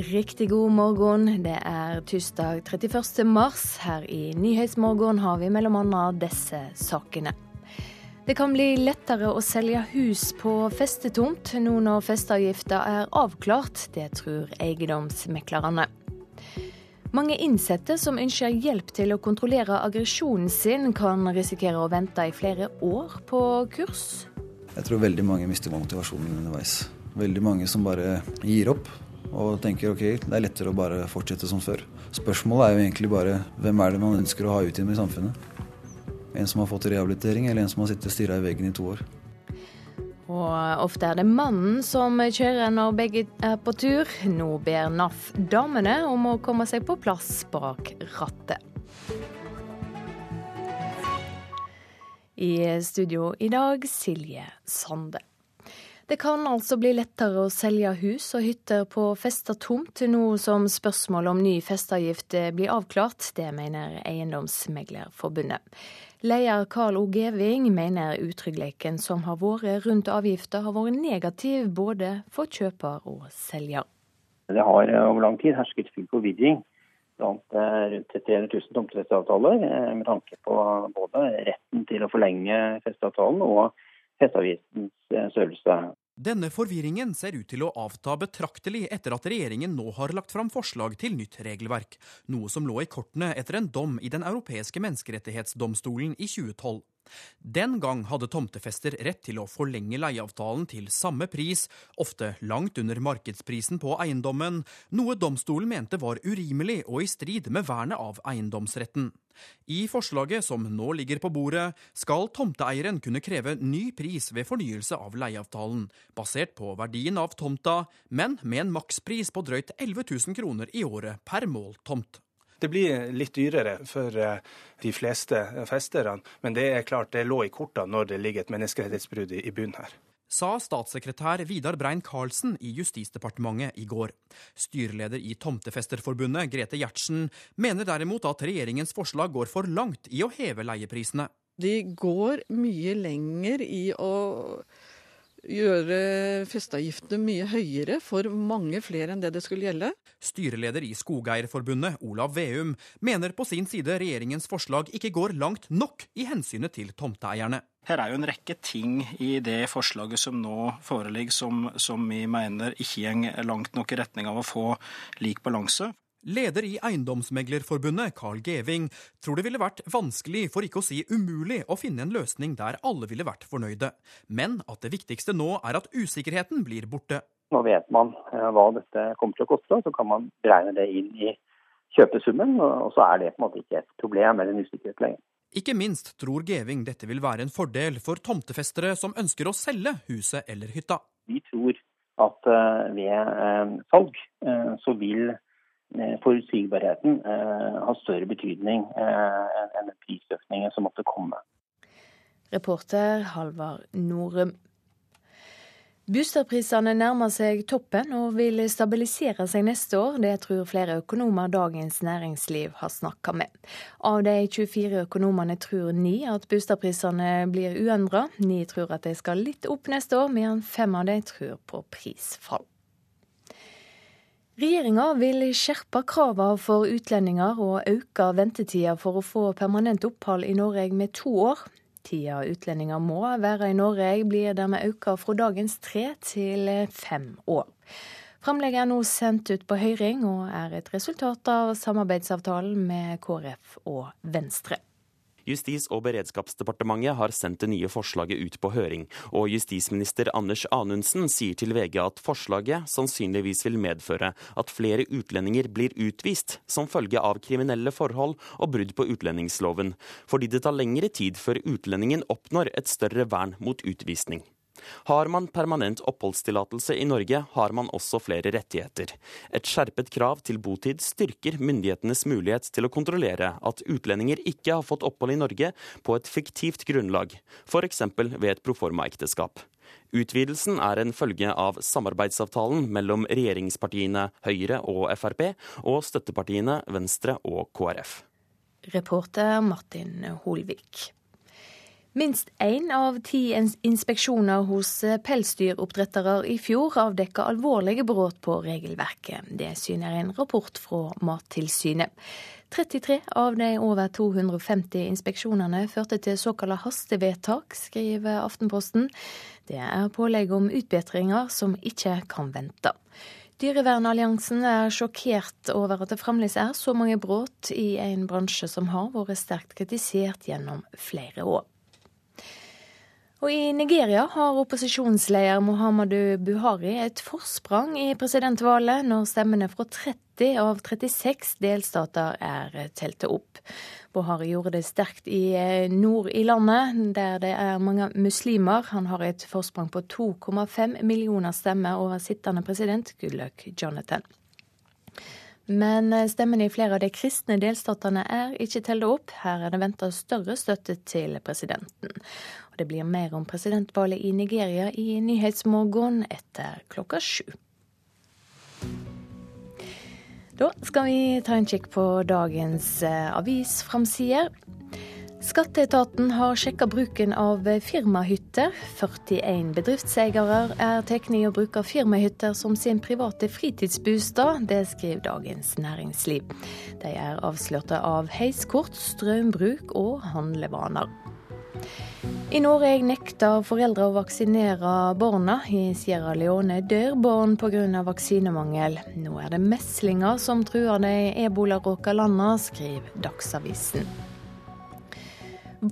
Riktig god morgen. Det er tirsdag 31. mars. Her i Nyhetsmorgen har vi bl.a. disse sakene. Det kan bli lettere å selge hus på festetomt nå når festeavgifta er avklart. Det tror eiendomsmeklerne. Mange innsatte som ønsker hjelp til å kontrollere aggresjonen sin, kan risikere å vente i flere år på kurs. Jeg tror veldig mange mister motivasjonen underveis. Veldig mange som bare gir opp og tenker ok, det er lettere å bare fortsette som før. Spørsmålet er jo egentlig bare hvem er det man ønsker å ha ut igjen i samfunnet? En som har fått rehabilitering, eller en som har sittet stirra i veggen i to år? Og ofte er det mannen som kjører når begge er på tur. Nå ber NAF damene om å komme seg på plass bak rattet. I studio i dag Silje Sande. Det kan altså bli lettere å selge hus og hytter på festa tomt nå som spørsmålet om ny festeavgift blir avklart. Det mener Eiendomsmeglerforbundet. Leder Karl O. Geving mener utryggheten som har vært rundt avgifta, har vært negativ både for kjøper og selger. Det har over lang tid hersket full forvirring blant eh, rundt 300 000 tomtefesteavtaler eh, med tanke på både retten til å forlenge festeavtalen og festeavgiftens eh, størrelse. Denne forvirringen ser ut til å avta betraktelig etter at regjeringen nå har lagt fram forslag til nytt regelverk, noe som lå i kortene etter en dom i Den europeiske menneskerettighetsdomstolen i 2012. Den gang hadde tomtefester rett til å forlenge leieavtalen til samme pris, ofte langt under markedsprisen på eiendommen, noe domstolen mente var urimelig og i strid med vernet av eiendomsretten. I forslaget som nå ligger på bordet, skal tomteeieren kunne kreve ny pris ved fornyelse av leieavtalen, basert på verdien av tomta, men med en makspris på drøyt 11 000 kroner i året per mål tomt. Det blir litt dyrere for eh, de fleste festerne, men det er klart det lå i kortene når det ligger et menneskerettighetsbrudd i bunnen her sa statssekretær Vidar Brein-Karlsen i Justisdepartementet i går. Styreleder i Tomtefesterforbundet, Grete Gjertsen, mener derimot at regjeringens forslag går for langt i å heve leieprisene. De går mye lenger i å gjøre festeavgiftene mye høyere for mange flere enn det det skulle gjelde. Styreleder i Skogeierforbundet, Olav Veum, mener på sin side regjeringens forslag ikke går langt nok i hensynet til tomteeierne. Her er jo en rekke ting i det forslaget som nå foreligger som, som vi mener ikke går langt nok i retning av å få lik balanse. Leder i Eiendomsmeglerforbundet, Carl Geving, tror det ville vært vanskelig, for ikke å si umulig, å finne en løsning der alle ville vært fornøyde, men at det viktigste nå er at usikkerheten blir borte. Nå vet man eh, hva dette kommer til å koste, så kan man regne det inn i kjøpesummen, og så er det på en måte ikke et problem eller en usikkerhet lenger. Ikke minst tror Geving dette vil være en fordel for tomtefestere som ønsker å selge huset eller hytta. Vi tror at eh, ved eh, salg så vil forutsigbarheten eh, har større betydning eh, enn prisøkningen som måtte komme. Reporter Halvard Norum. Boligprisene nærmer seg toppen og vil stabilisere seg neste år. Det tror flere økonomer Dagens Næringsliv har snakka med. Av de 24 økonomene tror ni at boligprisene blir uendra. Ni tror at de skal litt opp neste år, mens fem av de tror på prisfall. Regjeringa vil skjerpe kravene for utlendinger og øke ventetida for å få permanent opphold i Norge med to år. Tida utlendinger må være i Norge blir dermed økt fra dagens tre til fem år. Framlegget er nå sendt ut på høring og er et resultat av samarbeidsavtalen med KrF og Venstre. Justis- og beredskapsdepartementet har sendt det nye forslaget ut på høring, og justisminister Anders Anundsen sier til VG at forslaget sannsynligvis vil medføre at flere utlendinger blir utvist som følge av kriminelle forhold og brudd på utlendingsloven, fordi det tar lengre tid før utlendingen oppnår et større vern mot utvisning. Har man permanent oppholdstillatelse i Norge, har man også flere rettigheter. Et skjerpet krav til botid styrker myndighetenes mulighet til å kontrollere at utlendinger ikke har fått opphold i Norge på et fiktivt grunnlag, f.eks. ved et proforma-ekteskap. Utvidelsen er en følge av samarbeidsavtalen mellom regjeringspartiene Høyre og Frp og støttepartiene Venstre og KrF. Reporter Martin Holvik. Minst én av ti inspeksjoner hos pelsdyroppdrettere i fjor avdekka alvorlige brudd på regelverket. Det syner en rapport fra Mattilsynet. 33 av de over 250 inspeksjonene førte til såkalte hastevedtak, skriver Aftenposten. Det er pålegg om utbedringer som ikke kan vente. Dyrevernalliansen er sjokkert over at det fremdeles er så mange brudd i en bransje som har vært sterkt kritisert gjennom flere år. Og I Nigeria har opposisjonsleder Mohammadu Buhari et forsprang i presidentvalget når stemmene fra 30 av 36 delstater er telte opp. Buhari gjorde det sterkt i eh, nord i landet, der det er mange muslimer. Han har et forsprang på 2,5 millioner stemmer over sittende president Gulløk Jonathan. Men eh, stemmene i flere av de kristne delstatene er ikke telt opp. Her er det venta større støtte til presidenten. Det blir mer om presidentvalget i Nigeria i Nyhetsmorgen etter klokka sju. Da skal vi ta en kikk på dagens eh, avisframsider. Skatteetaten har sjekka bruken av firmahytter. 41 bedriftseiere er tatt i å bruke firmahytter som sin private fritidsbostad. Det skriver Dagens Næringsliv. De er avslørte av heiskort, strømbruk og handlevaner. I Norge nekter foreldre å vaksinere barna. I Sierra Leone dør barn pga. vaksinemangel. Nå er det meslinger som truer de ebolaråka landene, skriver Dagsavisen.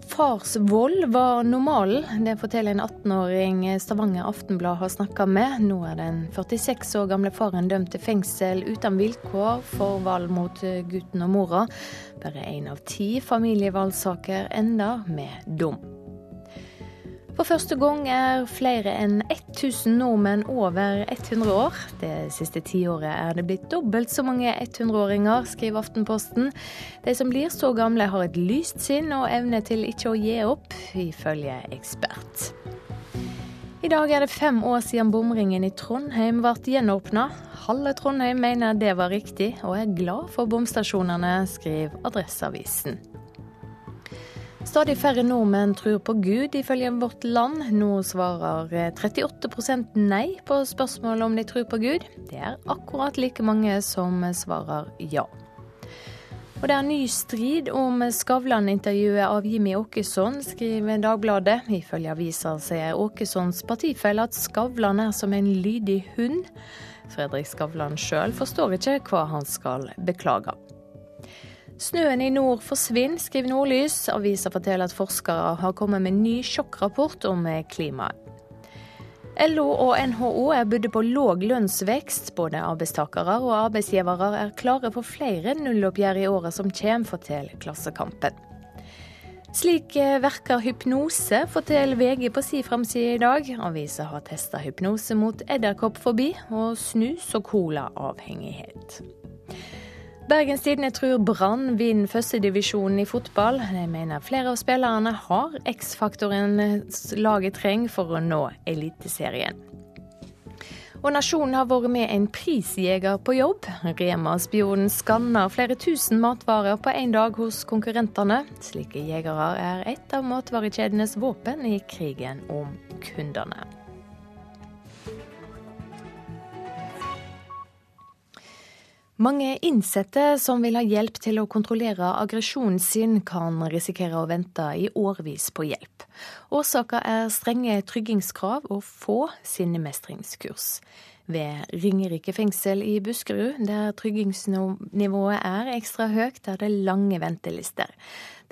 Fars vold var normalen. Det forteller en 18-åring Stavanger Aftenblad har snakka med. Nå er den 46 år gamle faren dømt til fengsel uten vilkår for vold mot gutten og mora. Bare én av ti familievalgsaker ender med dom. For første gang er flere enn 1000 nordmenn over 100 år. Det siste tiåret er det blitt dobbelt så mange 100-åringer, skriver Aftenposten. De som blir så gamle har et lyst sinn og evne til ikke å gi opp, ifølge ekspert. I dag er det fem år siden bomringen i Trondheim ble gjenåpna. Halve Trondheim mener det var riktig, og er glad for bomstasjonene, skriver Adresseavisen. Stadig færre nordmenn tror på Gud, ifølge Vårt Land. Nå svarer 38% nei på spørsmålet om de tror på Gud. Det er akkurat like mange som svarer ja. Og det er ny strid om Skavlan-intervjuet av Jimmy Åkesson, skriver Dagbladet. Ifølge avisa sier Åkessons partifelle at Skavlan er som en lydig hund. Fredrik Skavlan sjøl forstår ikke hva han skal beklage. Snøen i nord forsvinner, skriver Nordlys. Avisa forteller at forskere har kommet med ny sjokkrapport om klimaet. LO og NHO er budt på låg lønnsvekst. Både arbeidstakere og arbeidsgivere er klare for flere nulloppgjør i året som kommer, forteller Klassekampen. Slik verker hypnose, forteller VG på si framside i dag. Avisa har testa hypnose mot edderkoppfobi og snus- og colaavhengighet. Bergens Tidende tror Brann vinner førstedivisjonen i fotball. De mener flere av spillerne har X-faktoren laget trenger for å nå Eliteserien. Og Nasjonen har vært med en prisjeger på jobb. Rema-spionen skanner flere tusen matvarer på én dag hos konkurrentene. Slike jegere er et av matvarekjedenes våpen i krigen om kundene. Mange innsatte som vil ha hjelp til å kontrollere aggresjonen sin, kan risikere å vente i årevis på hjelp. Årsaken er strenge tryggingskrav og få sinnemestringskurs. Ved Ringerike fengsel i Buskerud, der tryggingsnivået er ekstra høyt, er det lange ventelister.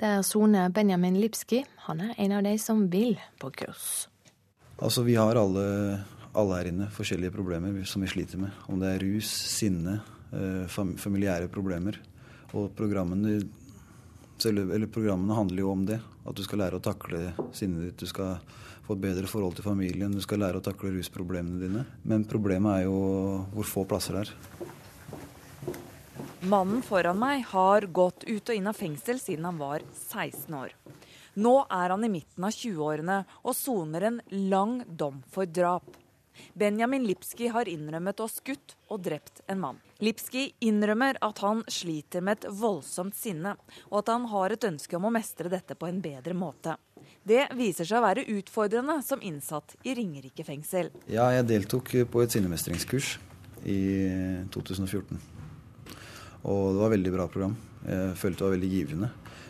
Der soner Benjamin Lipski. Han er en av de som vil på kurs. Altså, Vi har alle, alle her inne forskjellige problemer som vi sliter med. Om det er rus, sinne, familiære problemer. Og programmene, selv, programmene, handler jo om det. At du skal lære å takle sinnet ditt. Du skal få et bedre forhold til familien. Du skal lære å takle rusproblemene dine. Men problemet er jo hvor få plasser det er. Mannen foran meg har gått ut og inn av fengsel siden han var 16 år. Nå er han i midten av 20-årene og soner en lang dom for drap. Benjamin Lipski har innrømmet å ha skutt og drept en mann. Lipski innrømmer at han sliter med et voldsomt sinne, og at han har et ønske om å mestre dette på en bedre måte. Det viser seg å være utfordrende som innsatt i Ringerike fengsel. Ja, jeg deltok på et sinnemestringskurs i 2014. Og det var et veldig bra program. Jeg følte det var veldig givende.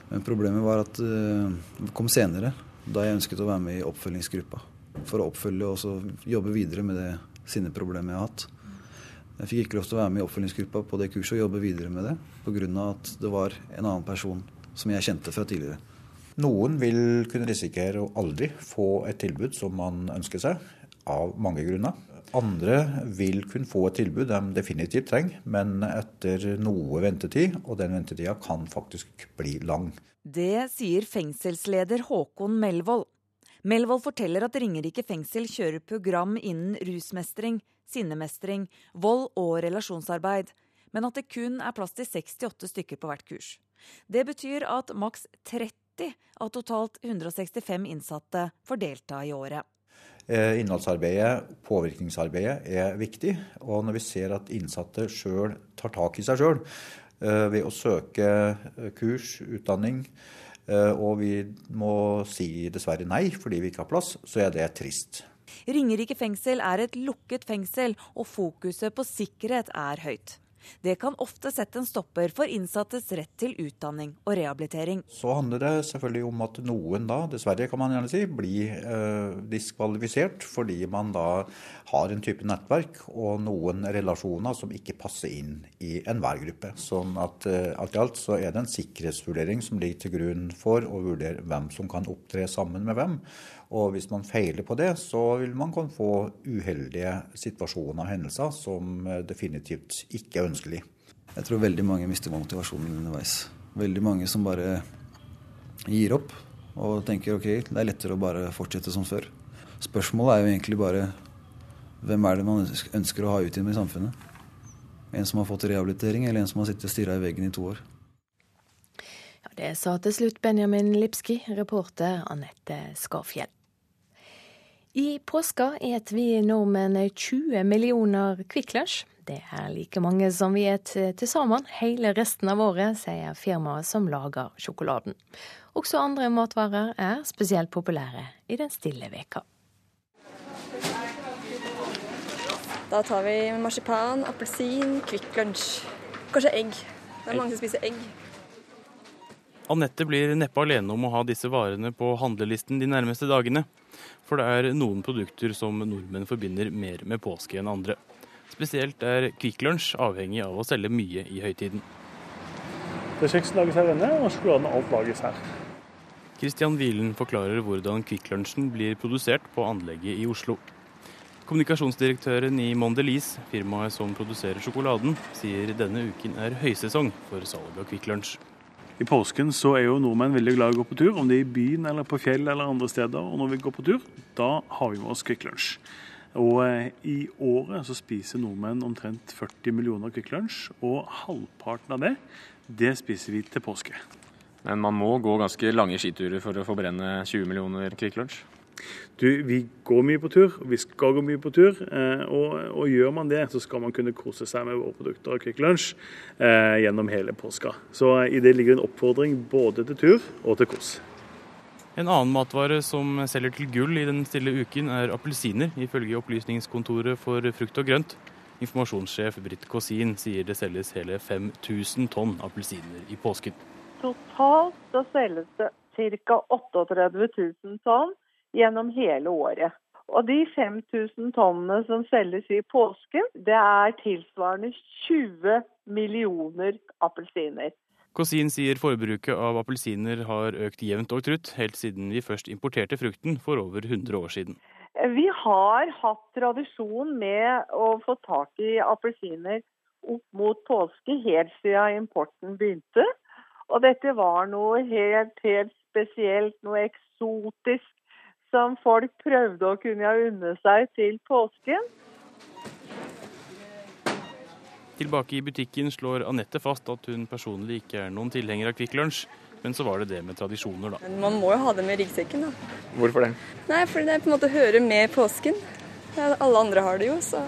Men problemet var at eh, det kom senere, da jeg ønsket å være med i oppfølgingsgruppa. For å oppfølge og så jobbe videre med det sinneproblemet jeg har hatt. Jeg fikk ikke lov til å være med i oppfølgingsgruppa på det kurset og jobbe videre med det pga. at det var en annen person som jeg kjente fra tidligere. Noen vil kunne risikere å aldri få et tilbud som man ønsker seg, av mange grunner. Andre vil kunne få et tilbud de definitivt trenger, men etter noe ventetid, og den ventetida kan faktisk bli lang. Det sier fengselsleder Håkon Melvold. Melvold forteller at Ringerike fengsel kjører program innen rusmestring, sinnemestring, vold og relasjonsarbeid, men at det kun er plass til 68 stykker på hvert kurs. Det betyr at maks 30 av totalt 165 innsatte får delta i året. Eh, innholdsarbeidet, påvirkningsarbeidet, er viktig. Og når vi ser at innsatte sjøl tar tak i seg sjøl eh, ved å søke eh, kurs, utdanning, og vi må si dessverre nei fordi vi ikke har plass, så er det trist. Ringerike fengsel er et lukket fengsel, og fokuset på sikkerhet er høyt. Det kan ofte sette en stopper for innsattes rett til utdanning og rehabilitering. Så handler det selvfølgelig om at noen da, dessverre kan man gjerne si, blir eh, diskvalifisert fordi man da har en type nettverk og noen relasjoner som ikke passer inn i enhver gruppe. Sånn at eh, alt i alt så er det en sikkerhetsvurdering som ligger til grunn for å vurdere hvem som kan opptre sammen med hvem. Og hvis man feiler på det, så vil man kunne få uheldige situasjoner og hendelser som eh, definitivt ikke er ønskelig. Jeg tror veldig mange mister motivasjonen underveis. Veldig mange som bare gir opp og tenker ok, det er lettere å bare fortsette som før. Spørsmålet er jo egentlig bare hvem er det man ønsker å ha ut igjen i samfunnet? En som har fått rehabilitering, eller en som har sittet stirra i veggen i to år? Ja, Det sa til slutt Benjamin Lipski, reporter Anette Skarfjell. I påska et vi nordmenn 20 millioner Kvikk Lunsj. Det er like mange som vi et til sammen hele resten av året, sier firmaet som lager sjokoladen. Også andre matvarer er spesielt populære i den stille veka. Da tar vi marsipan, appelsin, Kvikk Lunsj. Kanskje egg. Det er mange som spiser egg. Anette blir neppe alene om å ha disse varene på handlelisten de nærmeste dagene. For det er noen produkter som nordmenn forbinder mer med påske enn andre. Spesielt er Kvikk Lunsj avhengig av å selge mye i høytiden. Det kjeksen lages her inne, og sjokoladen alt lages her. Kristian Wielen forklarer hvordan Kvikk Lunsjen blir produsert på anlegget i Oslo. Kommunikasjonsdirektøren i Mondelis, firmaet som produserer sjokoladen, sier denne uken er høysesong for salg av Kvikk Lunsj. I påsken så er jo nordmenn veldig glad i å gå på tur, om det er i byen eller på fjell eller andre steder. Og når vi går på tur, da har vi med oss Kvikk Lunsj. Og eh, i året så spiser nordmenn omtrent 40 millioner Kvikk Lunsj, og halvparten av det, det spiser vi til påske. Men man må gå ganske lange skiturer for å forbrenne 20 millioner Kvikk Lunsj? Du, vi går mye på tur, vi skal gå mye på tur. Eh, og, og, gjør man det, så skal man kunne kose seg med våre produkter og Kvikk Lunsj eh, gjennom hele påska. Så i det ligger en oppfordring både til tur og til kos. En annen matvare som selger til gull i den stille uken, er appelsiner, ifølge Opplysningskontoret for frukt og grønt. Informasjonssjef Britt Kossin sier det selges hele 5000 tonn appelsiner i påsken. Totalt så selges det ca. 38 000 tonn gjennom hele året. Og de 5000 tonnene som selges i påsken, det er tilsvarende 20 millioner appelsiner. Kosin sier forbruket av appelsiner har økt jevnt og trutt, helt siden vi først importerte frukten for over 100 år siden. Vi har hatt tradisjon med å få tak i appelsiner opp mot påske helt siden importen begynte. Og dette var noe helt, helt spesielt, noe eksotisk som folk prøvde å kunne unne seg til påsken. Tilbake i butikken slår Anette fast at hun personlig ikke er noen tilhenger av Kvikk Lunsj. Men så var det det med tradisjoner, da. Man må jo ha det med ryggsekken, da. Hvorfor det? Nei, fordi det på en måte hører med påsken. Alle andre har det jo, så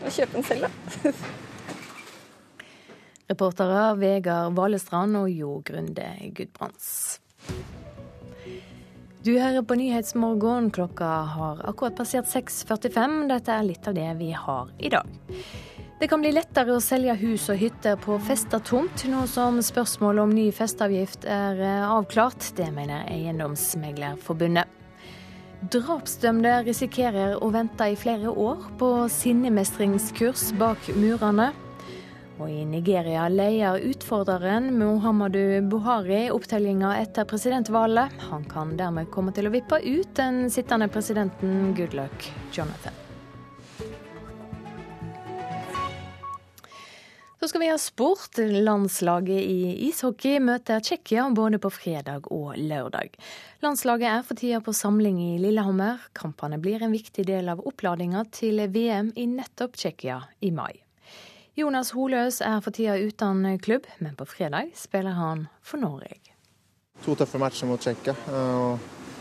må kjøpe den selv, da. Reportere Vegard Valestrand og Jo Grunde Gudbrands. Du hører på Nyhetsmorgen. Klokka har akkurat passert 6.45. Dette er litt av det vi har i dag. Det kan bli lettere å selge hus og hytter på festa tomt, nå som spørsmålet om ny festeavgift er eh, avklart. Det mener Eiendomsmeglerforbundet. Drapsdømte risikerer å vente i flere år på sinnemestringskurs bak murene. Og i Nigeria leier utfordreren Muhammadu Buhari opptellinga etter presidentvalget. Han kan dermed komme til å vippe ut den sittende presidenten Goodluck Jonathan. Så skal vi ha sport. Landslaget i ishockey møter Tsjekkia både på fredag og lørdag. Landslaget er for tida på samling i Lillehammer. Kampene blir en viktig del av oppladinga til VM i nettopp Tsjekkia i mai. Jonas Holøs er for tida uten klubb, men på fredag spiller han for Norge. To tøffe matcher mot Tsjekkia.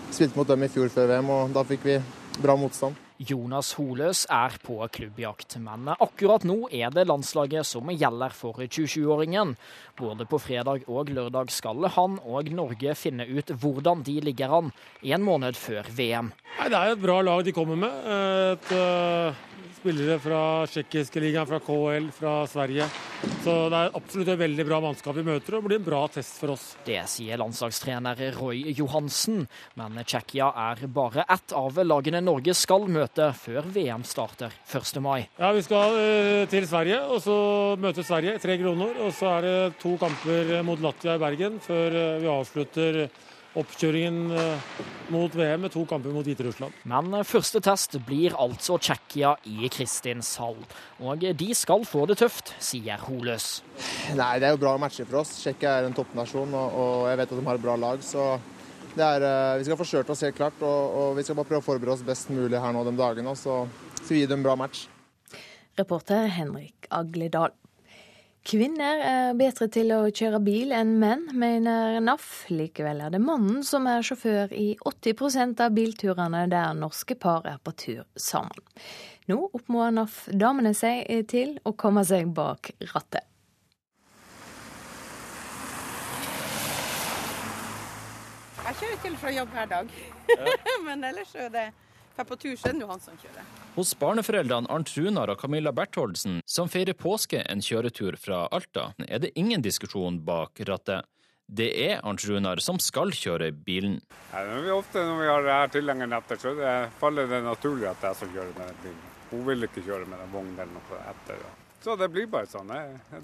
Spilte mot dem i fjor før VM, og da fikk vi bra motstand. Jonas Holøs er på klubbjakt, men akkurat nå er det landslaget som gjelder for 27-åringen. Både på fredag og lørdag skal han og Norge finne ut hvordan de ligger an en måned før VM. Nei, det er et bra lag de kommer med. Et, uh spillere fra tsjekkiske ligaen, fra KL, fra Sverige. Så det er absolutt et veldig bra mannskap vi møter, og det blir en bra test for oss. Det sier landslagstrener Roy Johansen, men Tsjekkia er bare ett av lagene Norge skal møte før VM starter 1. mai. Ja, Vi skal uh, til Sverige, og så møte Sverige, tre kroner. Og så er det to kamper mot Latvia i Bergen før uh, vi avslutter oppkjøringen eh, mot VM med to kamper mot Hviterussland. Men eh, første test blir altså Tsjekkia i Kristinshall. Og de skal få det tøft, sier Holøs. Nei, det er jo bra matcher for oss. Tsjekkia er en toppnasjon, og jeg vet at de har et bra lag. så er, eh, vi skal kjørt oss helt klart, og, og, vi skal bare prøve å forberede oss best mulig her nå de dagene. Så skal vi gi dem en bra match. Reporter Henrik Agledal. Kvinner er bedre til å kjøre bil enn menn, mener NAF. Likevel er det mannen som er sjåfør i 80% av bilturene der norske par er på tur sammen. Nå oppmoder NAF damene seg til å komme seg bak rattet. Jeg kjører til fra jobb hver dag, men ellers er det for på tur så er det han som kjører. Hos barneforeldrene Arnt Runar og Camilla Bertholdsen, som feirer påske en kjøretur fra Alta, er det ingen diskusjon bak rattet. Det er Arnt Runar som skal kjøre bilen. Ja, det er ofte når vi har her tilhengeren etter, så det faller det naturlig at jeg som kjører med den bilen. Hun vil ikke kjøre med den vognen eller noe etter. Så det blir bare sånn.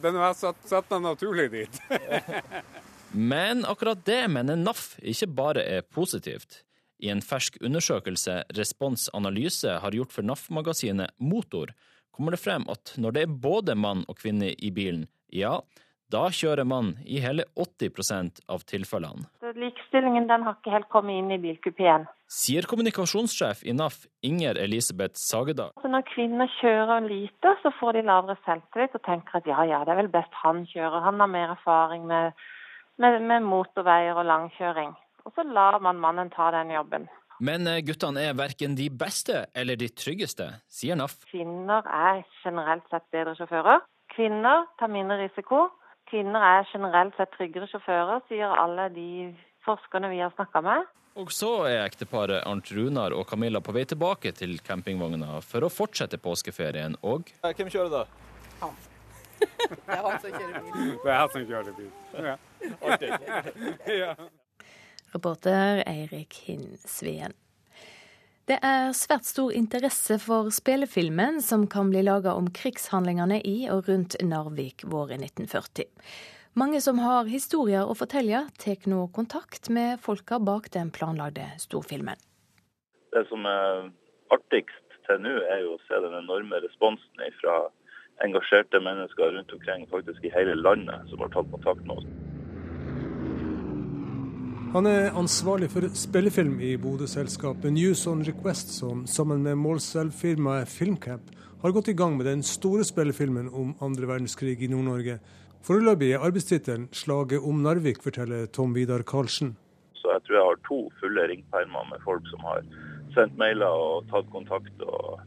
Den har satt, satt meg naturlig dit. Men akkurat det mener NAF ikke bare er positivt. I en fersk undersøkelse Respons Analyse har gjort for NAF-magasinet Motor, kommer det frem at når det er både mann og kvinne i bilen, ja, da kjører mann i hele 80% av tilfellene. Likestillingen den har ikke helt kommet inn i bilkupeen. Sier kommunikasjonssjef i NAF Inger Elisabeth Sagedal. Altså når kvinner kjører lite, så får de lavere selvtillit og tenker at ja, ja, det er vel best han kjører. Han har mer erfaring med, med, med motorveier og langkjøring og så lar man mannen ta den jobben. Men eh, guttene er verken de beste eller de tryggeste, sier NAF. Kvinner er generelt sett bedre sjåfører. Kvinner tar mindre risiko. Kvinner er generelt sett tryggere sjåfører, sier alle de forskerne vi har snakka med. Og så er ekteparet Arnt Runar og Camilla på vei tilbake til campingvogna for å fortsette påskeferien, og Hvem kjører da? Han. Det er han som kjører bil. Det er han som kjører bil. Ja. Artig. ja. Reporter Eirik Hinnsveen. Det er svært stor interesse for spillefilmen som kan bli laga om krigshandlingene i og rundt Narvik våren 1940. Mange som har historier å fortelle, tar nå kontakt med folka bak den planlagde storfilmen. Det som er artigst til nå, er jo å se den enorme responsen fra engasjerte mennesker rundt omkring faktisk i hele landet som har tatt kontakt med oss. Han er ansvarlig for spillefilm i Bodø-selskapet News on Request, som sammen med målselvfirmaet Filmcap har gått i gang med den store spillefilmen om andre verdenskrig i Nord-Norge. Foreløpig er arbeidstittelen 'Slaget om Narvik', forteller Tom Vidar Karlsen. Så jeg tror jeg har to fulle ringpermer med folk som har sendt mailer og tatt kontakt og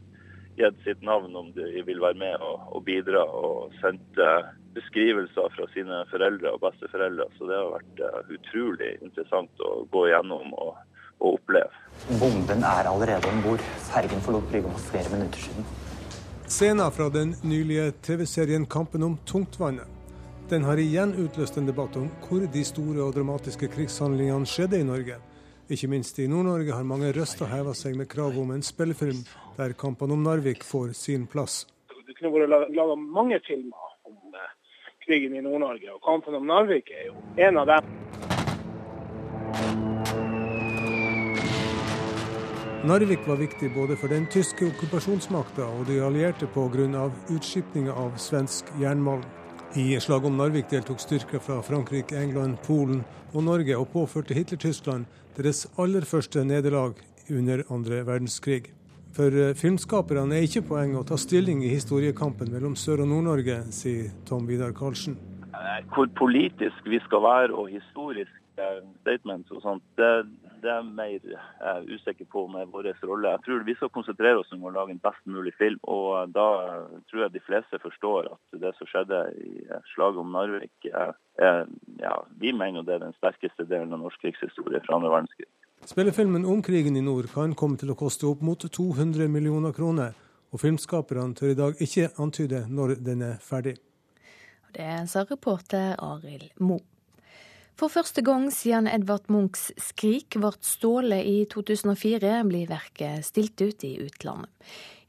gitt sitt navn om de vil være med og, og bidra, og sendte beskrivelser fra sine foreldre og besteforeldre. Så det har vært uh, utrolig interessant å gå gjennom og, og oppleve. Bomben er allerede om bord. Fergen forlot brygga for flere minutter siden. Scenen fra den nylige TV-serien 'Kampen om tungtvannet'. Den har igjen utløst en debatt om hvor de store og dramatiske krigshandlingene skjedde i Norge. Ikke minst i Nord-Norge har mange røster heva seg med krav om en spillefilm der kampen om Narvik får sin plass. Det kunne vært laga mange filmer om eh, krigen i Nord-Norge, og kampen om Narvik er jo en av dem. Narvik var viktig både for den tyske okkupasjonsmakta og de allierte pga. utskipninga av svensk jernmalm. I slaget om Narvik deltok styrker fra Frankrike, England, Polen og Norge, og påførte Hitler-Tyskland deres aller første nederlag under andre verdenskrig. For eh, filmskaperne er ikke poenget å ta stilling i historiekampen mellom Sør- og Nord-Norge, sier Tom Vidar Karlsen. Hvor politisk vi skal være og historisk statements og sånt, det, det er mer jeg usikker på med vår rolle. Jeg tror Vi skal konsentrere oss om å lage en best mulig film. og Da tror jeg de fleste forstår at det som skjedde i slaget om Narvik, er, er, ja, vi mener det er den sterkeste delen av norsk krigshistorie fra andre verdenskrig. Spillefilmen om krigen i nord kan komme til å koste opp mot 200 millioner kroner, og filmskaperne tør i dag ikke antyde når den er ferdig. Det sa reporter Arild Moe. For første gang siden Edvard Munchs 'Skrik' ble stålet i 2004, blir verket stilt ut i utlandet.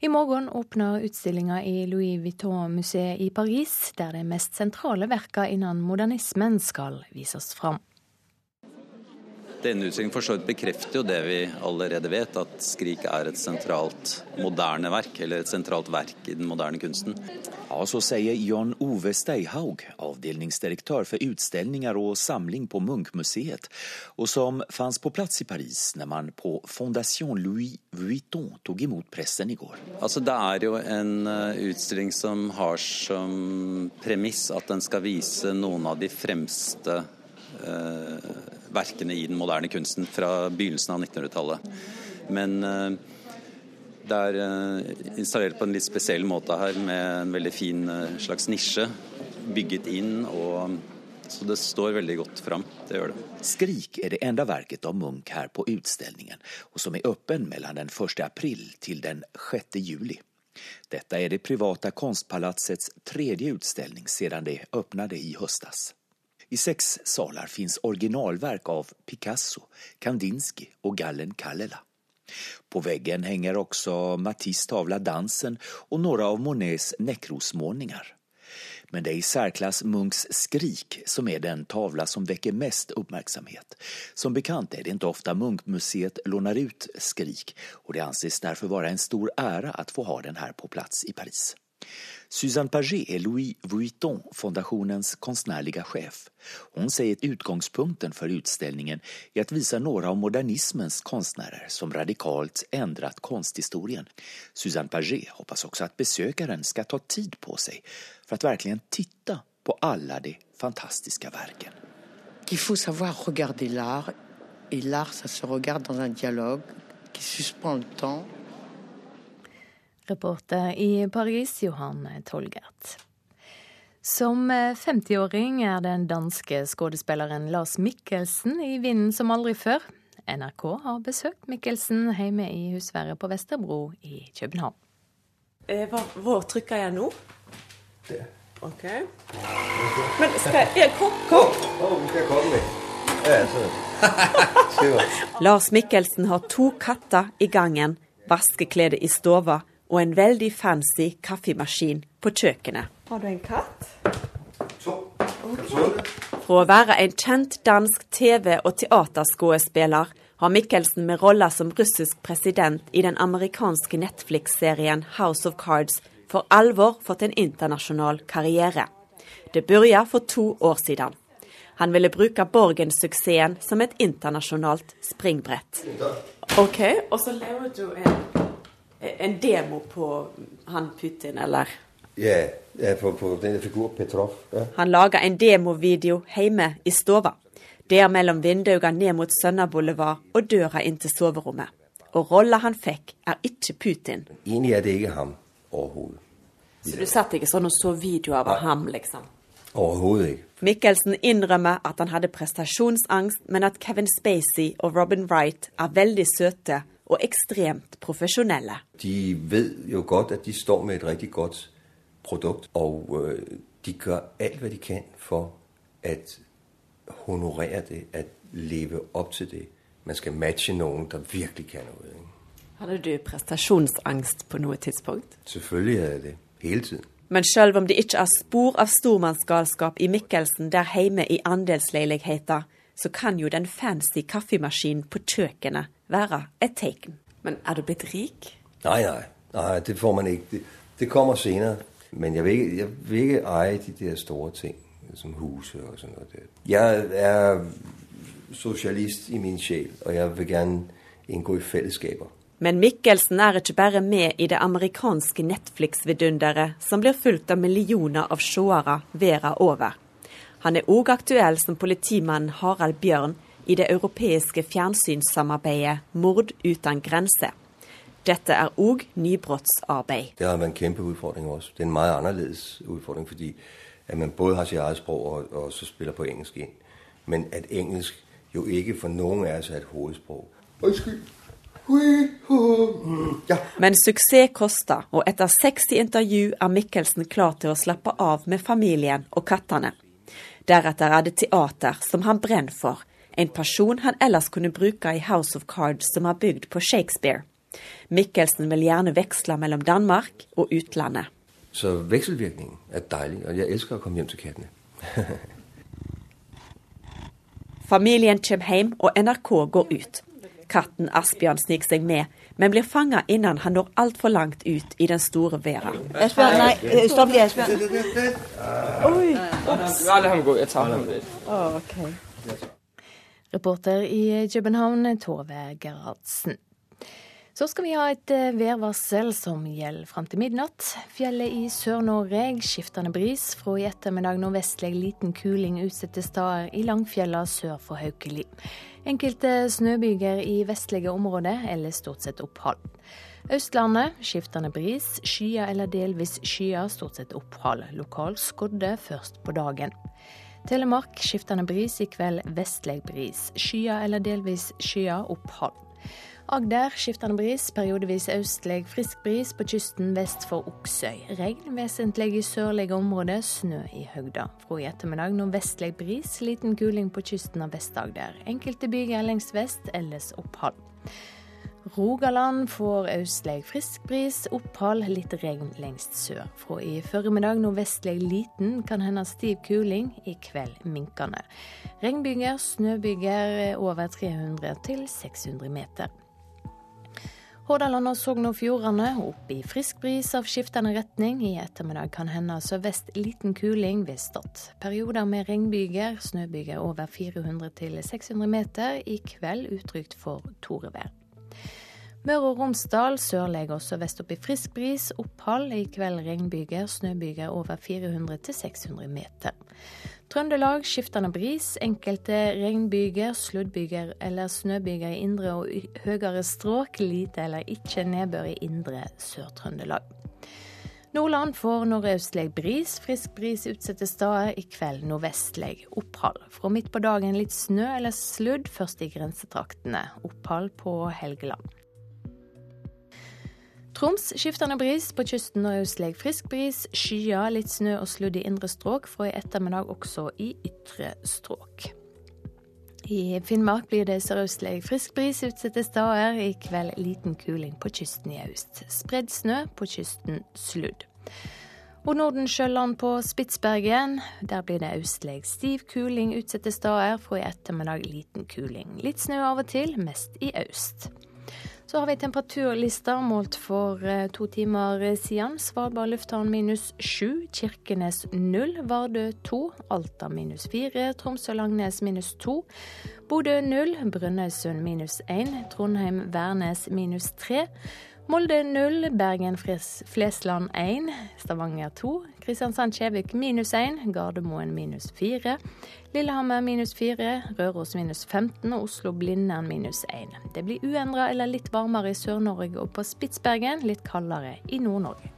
I morgen åpner utstillinga i Louis Vuitton-museet i Paris, der de mest sentrale verka innen modernismen skal vises fram. Denne utstillingen for så vidt bekrefter jo det vi allerede vet, at 'Skrik' er et sentralt moderne verk, eller et sentralt verk i den moderne kunsten. Ja, så sier Jan Ove Steihaug, avdelingsdirektør for utstillinger og samling på Munch-museet, og som fantes på plass i Paris når man på Fondation Louis Vuitton tok imot pressen i går. Altså, det er jo en eh, utstilling som har som premiss at den skal vise noen av de fremste uh, verkene i den moderne kunsten fra begynnelsen av 1900-tallet. Men uh, det er uh, installert på en litt spesiell måte her, med en veldig fin uh, slags nisje bygget inn. og så det står veldig godt fram. Det gjør det. 'Skrik' er det enda verket av Munch her på utstillingen, og som er åpen mellom den 1. april til den 6. juli. Dette er det private konstpalatsets tredje utstilling siden det åpnet i høstes. I seks salar finns originalverk av Picasso, Kandinsky og Gallen Kallela. På veggen henger også Matisse tavla Dansen og noen av Monets nekrosmålinger. Men det er i særklass Munchs Skrik som er den tavla som vekker mest oppmerksomhet. Som bekant er det ikke ofte Munkmuseet låner ut Skrik og det anses derfor være en stor ære å få ha den her på plass i Paris. Suzanne Paget er Louis Vuitton-fondationens konstnärliga chef. Hun sier at utgangspunkten for utställningen er å vise noen av modernismens konstnärer som radikalt endret konsthistorien. Suzanne Paget hoppas også at besøkeren skal ta tid på seg for å virkelig titte på alle de fantastiske verkene. Il faut savoir regarder l'art, et l'art, ça se regarde dans un dialogue qui suspend le temps Reporter i Paris, Johan Tolgert. Som 50-åring er den danske skuespilleren Lars Mikkelsen i vinden som aldri før. NRK har besøkt Mikkelsen hjemme i husværet på Vesterbro i København. Eh, hva, hvor trykker jeg nå? Det. OK. Men skal jeg Kom! kom. Lars Mikkelsen har to katter i gangen, vaskeklede i stova og en veldig fancy kaffemaskin på kjøkkenet. Har du en katt? Okay. For å være en kjent dansk TV- og teaterskuespiller har Mikkelsen med rolla som russisk president i den amerikanske Netflix-serien House of Cards for alvor fått en internasjonal karriere. Det begynte for to år siden. Han ville bruke Borgen-suksessen som et internasjonalt springbrett. OK, og så lever du en en demo på han Putin, eller? Ja, på, på denne figuren Petrov. Ja. Han lager en demovideo hjemme i stova. Det er mellom vinduene ned mot Sønna Boulevard og døra inn til soverommet. og rolla han fikk, er ikke Putin. Egentlig er det ikke ham overhodet. Så du satt ikke sånn og så videoer av ham, liksom? Overhodet ikke. Mikkelsen innrømmer at han hadde prestasjonsangst, men at Kevin Spacey og Robin Wright er veldig søte og ekstremt profesjonelle. De vet jo godt at de står med et riktig godt produkt, og øh, de gjør alt hva de kan for å honorere det, at leve opp til det. Man skal matche noen der virkelig kan noe. Ikke? Hadde du prestasjonsangst på noe tidspunkt? Selvfølgelig hadde jeg det. Hele tiden. Men selv om det ikke er spor av stormannsgalskap i Mikkelsen der hjemme i andelsleiligheter, så kan jo den fancy kaffemaskinen på kjøkkenet være et tegn. Men er du blitt rik? Nei, nei. nei det får man ikke. Det, det kommer senere. Men jeg vil, ikke, jeg vil ikke eie de der store ting, som huset og sånn. Jeg er sosialist i min sjel, og jeg vil gjerne inngå i fellesskaper. Men Mikkelsen er ikke bare med i det amerikanske Netflix-vidunderet som blir fulgt av millioner av seere verden over. Han er òg aktuell som politimannen Harald Bjørn i det europeiske fjernsynssamarbeidet Mord uten grenser. Dette er òg nybrottsarbeid. Det har vært en kjempeutfordring også. Det er en veldig annerledes utfordring, fordi at man både har sitt eget språk og, og så spiller på engelsk inn. Men at engelsk jo ikke for noen av oss er et hovedspråk. Unnskyld. Ja. Men suksess koster, og etter 60 intervju er Mikkelsen klar til å slappe av med familien og kattene. Deretter er det teater som han brenner for, en person han ellers kunne bruke i House of Cards som er bygd på Shakespeare. Mikkelsen vil gjerne veksle mellom Danmark og utlandet. Så vekselvirkningen er deilig, og jeg elsker å komme hjem til kattene. Familien kommer hjem, og NRK går ut. Katten Asbjørn sniker seg med, men blir fanga innan han når altfor langt ut i den store verden. Asbjørn, nei, eh, stopp litt, Asbjørn. Oi, Jeg tar ham litt. Oh, okay. Reporter i København, Tove Gerhardsen. Så skal vi ha et eh, værvarsel som gjelder fram til midnatt. Fjellet i Sør-Norge skiftende bris. Fra i ettermiddag nordvestlig liten kuling utsatte steder i Langfjella sør for Haukeli. Enkelte snøbyger i vestlige områder eller stort sett opphold. Østlandet skiftende bris. Skyer eller delvis skyer, stort sett opphold. Lokal skodde først på dagen. Telemark skiftende bris, i kveld vestlig bris. Skyer eller delvis skyer, opphold. Agder skiftende bris, periodevis østlig frisk bris på kysten vest for Oksøy. Regn vesentlig i sørlige områder, snø i høgda. Fra i ettermiddag nordvestlig bris, liten kuling på kysten av Vest-Agder. Enkelte byger lengst vest, ellers opphold. Rogaland får østlig frisk bris, opphold, litt regn lengst sør. Fra i formiddag nordvestlig liten, kan hende stiv kuling, i kveld minkende. Regnbyger, snøbyger over 300 til 600 meter. Hordaland og Sogn og Fjordane opp i frisk bris av skiftende retning. I ettermiddag kan hende sørvest liten kuling ved Stad. Perioder med regnbyger, snøbyger over 400 til 600 meter. I kveld utrygt for torevær. Møre og Romsdal sørlig også vest opp i frisk bris. Opphold. I kveld regnbyger, snøbyger over 400-600 meter. Trøndelag skiftende bris, enkelte regnbyger, sluddbyger eller snøbyger i indre og høyere strøk. Lite eller ikke nedbør i indre Sør-Trøndelag. Nordland får nordøstlig bris, frisk bris utsatte steder. I kveld nordvestlig opphold. Fra midt på dagen litt snø eller sludd, først i grensetraktene. Opphold på Helgeland. Troms skiftende bris, på kysten og østlig frisk bris. Skyer, litt snø og sludd i indre strøk, fra i ettermiddag også i ytre strøk. I Finnmark blir det sørøstlig frisk bris utsatte steder. I kveld liten kuling på kysten i øst. Spredd snø, på kysten sludd. Og Nordensjøland på Spitsbergen. Der blir det østlig stiv kuling utsatte steder. Fra i ettermiddag liten kuling. Litt snø av og til, mest i øst. Så har vi temperaturlister målt for eh, to timer siden. Svalbard lufthavn minus sju, Kirkenes null, Vardø to, Alta minus fire, Tromsø-Langnes minus to, Bodø null, Brønnøysund minus én, Trondheim-Værnes minus tre. Molde 0, Bergen Flesland 1, Stavanger 2, Kristiansand-Kjevik minus 1, Gardermoen minus 4, Lillehammer minus 4, Røros minus 15 og Oslo-Blindern minus 1. Det blir uendra eller litt varmere i Sør-Norge og på Spitsbergen, litt kaldere i Nord-Norge.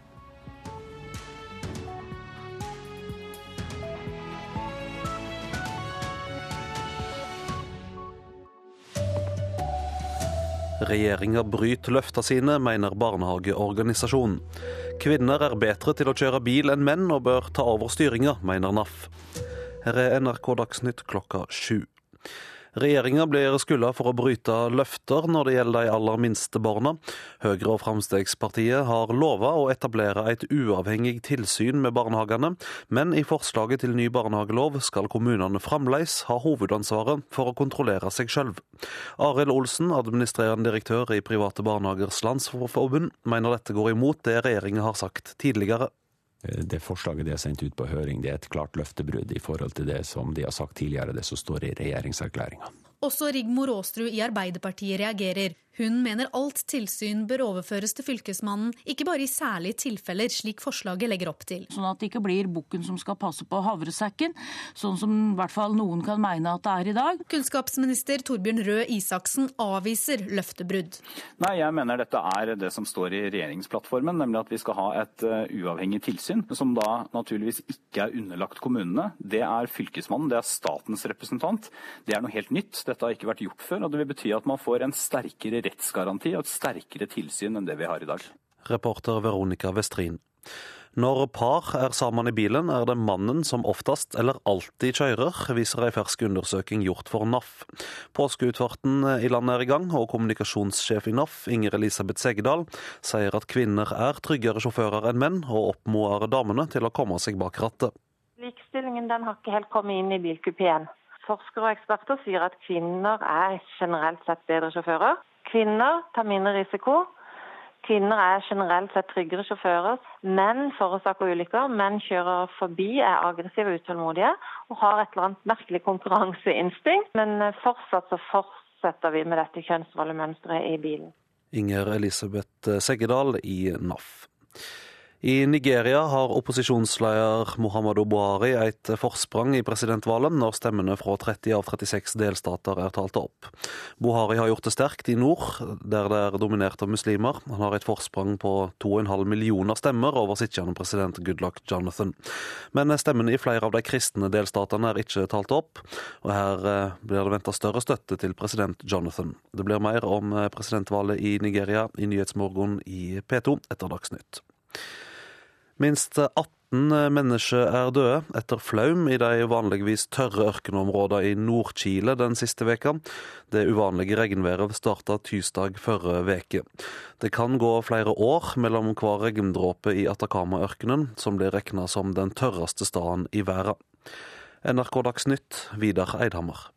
Regjeringa bryter løfta sine, mener barnehageorganisasjonen. Kvinner er bedre til å kjøre bil enn menn, og bør ta over styringa, mener NAF. Her er NRK Dagsnytt klokka sju. Regjeringa blir skylda for å bryte løfter når det gjelder de aller minste barna. Høyre og Fremskrittspartiet har lova å etablere et uavhengig tilsyn med barnehagene, men i forslaget til ny barnehagelov skal kommunene fremdeles ha hovedansvaret for å kontrollere seg sjøl. Arild Olsen, administrerende direktør i Private barnehagers landsforbund, mener dette går imot det regjeringa har sagt tidligere. Det forslaget de har sendt ut på høring, det er et klart løftebrudd i forhold til det som de har sagt tidligere, det som står i regjeringserklæringa. Også Rigmor Aasrud i Arbeiderpartiet reagerer. Hun mener alt tilsyn bør overføres til Fylkesmannen, ikke bare i særlige tilfeller, slik forslaget legger opp til. Sånn at det ikke blir bukken som skal passe på havresekken, sånn som i hvert fall noen kan mene at det er i dag. Kunnskapsminister Torbjørn Røe Isaksen avviser løftebrudd. Nei, jeg mener dette er det som står i regjeringsplattformen, nemlig at vi skal ha et uh, uavhengig tilsyn, som da naturligvis ikke er underlagt kommunene. Det er Fylkesmannen, det er statens representant. Det er noe helt nytt. Dette har ikke vært gjort før, og det vil bety at man får en sterkere rettsgaranti og et sterkere tilsyn enn det vi har i dag. Reporter Veronica Westrin. Når par er sammen i bilen, er det mannen som oftest eller alltid kjører, viser ei fersk undersøking gjort for NAF. Påskeutfarten i landet er i gang, og kommunikasjonssjef i NAF, Inger Elisabeth Segedal, sier at kvinner er tryggere sjåfører enn menn, og oppmoder damene til å komme seg bak rattet. Likestillingen den har ikke helt kommet inn i bilkupeen. Forskere og eksperter sier at kvinner er generelt sett bedre sjåfører. Kvinner tar mindre risiko. Kvinner er generelt sett tryggere sjåfører. Menn forårsaker ulykker. Menn kjører forbi, er aggressive og utålmodige og har et eller annet merkelig konkurranseinstinkt. Men fortsatt så fortsetter vi med dette kjønnsrollemønsteret i bilen. Inger Elisabeth Seggedal i NAF. I Nigeria har opposisjonsleder Mohammed Buhari et forsprang i presidentvalget når stemmene fra 30 av 36 delstater er talt opp. Buhari har gjort det sterkt i nord, der det er dominert av muslimer. Han har et forsprang på 2,5 millioner stemmer over sittende president Goodluck Jonathan. Men stemmene i flere av de kristne delstatene er ikke talt opp, og her eh, blir det venta større støtte til president Jonathan. Det blir mer om eh, presidentvalget i Nigeria i Nyhetsmorgen i P2 etter Dagsnytt. Minst 18 mennesker er døde etter flaum i de vanligvis tørre ørkenområdene i Nord-Chile den siste veka. Det uvanlige regnværet starta tirsdag forrige veke. Det kan gå flere år mellom hver regndråpe i Atacama-ørkenen, som blir regna som den tørreste staden i verden. NRK Dagsnytt, Vidar Eidhammer.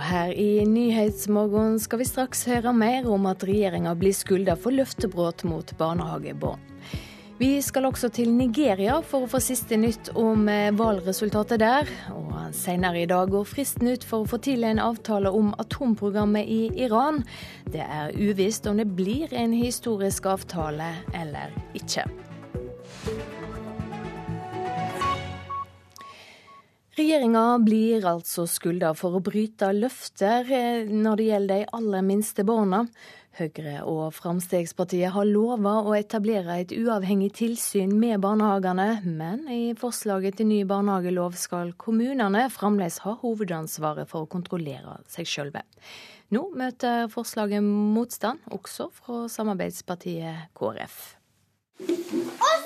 Her i Nyhetsmorgen skal vi straks høre mer om at regjeringa blir skylda for løftebrudd mot barnehagebarn. Vi skal også til Nigeria for å få siste nytt om eh, valgresultatet der. Og senere i dag går fristen ut for å få til en avtale om atomprogrammet i Iran. Det er uvisst om det blir en historisk avtale eller ikke. Regjeringa blir altså skylda for å bryte løfter eh, når det gjelder de aller minste barna. Høyre og Fremskrittspartiet har lova å etablere et uavhengig tilsyn med barnehagene, men i forslaget til ny barnehagelov skal kommunene fremdeles ha hovedansvaret for å kontrollere seg sjølve. Nå møter forslaget motstand, også fra samarbeidspartiet KrF. Full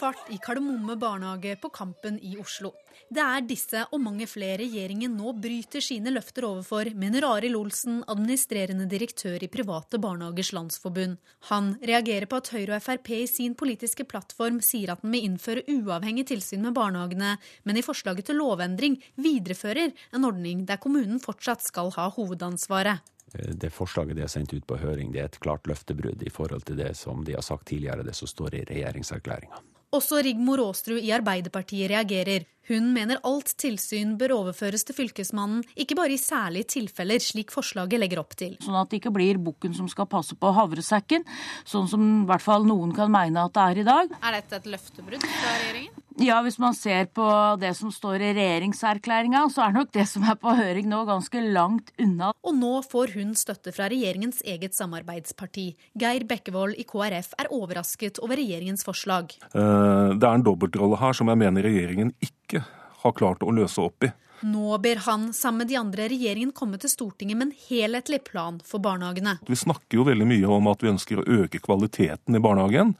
fart i Kardemomme barnehage på Kampen i Oslo. Det er disse og mange flere regjeringen nå bryter sine løfter overfor, mener Arild Olsen, administrerende direktør i Private barnehagers landsforbund. Han reagerer på at Høyre og Frp i sin politiske plattform sier at den vil innføre uavhengig tilsyn med barnehagene, men i forslaget til lovendring viderefører en ordning der kommunen fortsatt skal ha hovedansvaret. Det forslaget de har sendt ut på høring, det er et klart løftebrudd i forhold til det som de har sagt tidligere, det som står i regjeringserklæringa. Også Rigmor Aasrud i Arbeiderpartiet reagerer. Hun mener alt tilsyn bør overføres til Fylkesmannen, ikke bare i særlige tilfeller, slik forslaget legger opp til. Sånn at det ikke blir bukken som skal passe på havresekken, sånn som i hvert fall noen kan mene at det er i dag. Er dette et løftebrudd fra regjeringen? Ja, hvis man ser på det som står i regjeringserklæringa, så er nok det som er på høring nå, ganske langt unna. Og nå får hun støtte fra regjeringens eget samarbeidsparti. Geir Bekkevold i KrF er overrasket over regjeringens forslag. Eh, det er en dobbeltrolle her som jeg mener regjeringen ikke har klart å løse opp i. Nå ber han, sammen med de andre, regjeringen komme til Stortinget med en helhetlig plan for barnehagene. Vi snakker jo veldig mye om at vi ønsker å øke kvaliteten i barnehagen.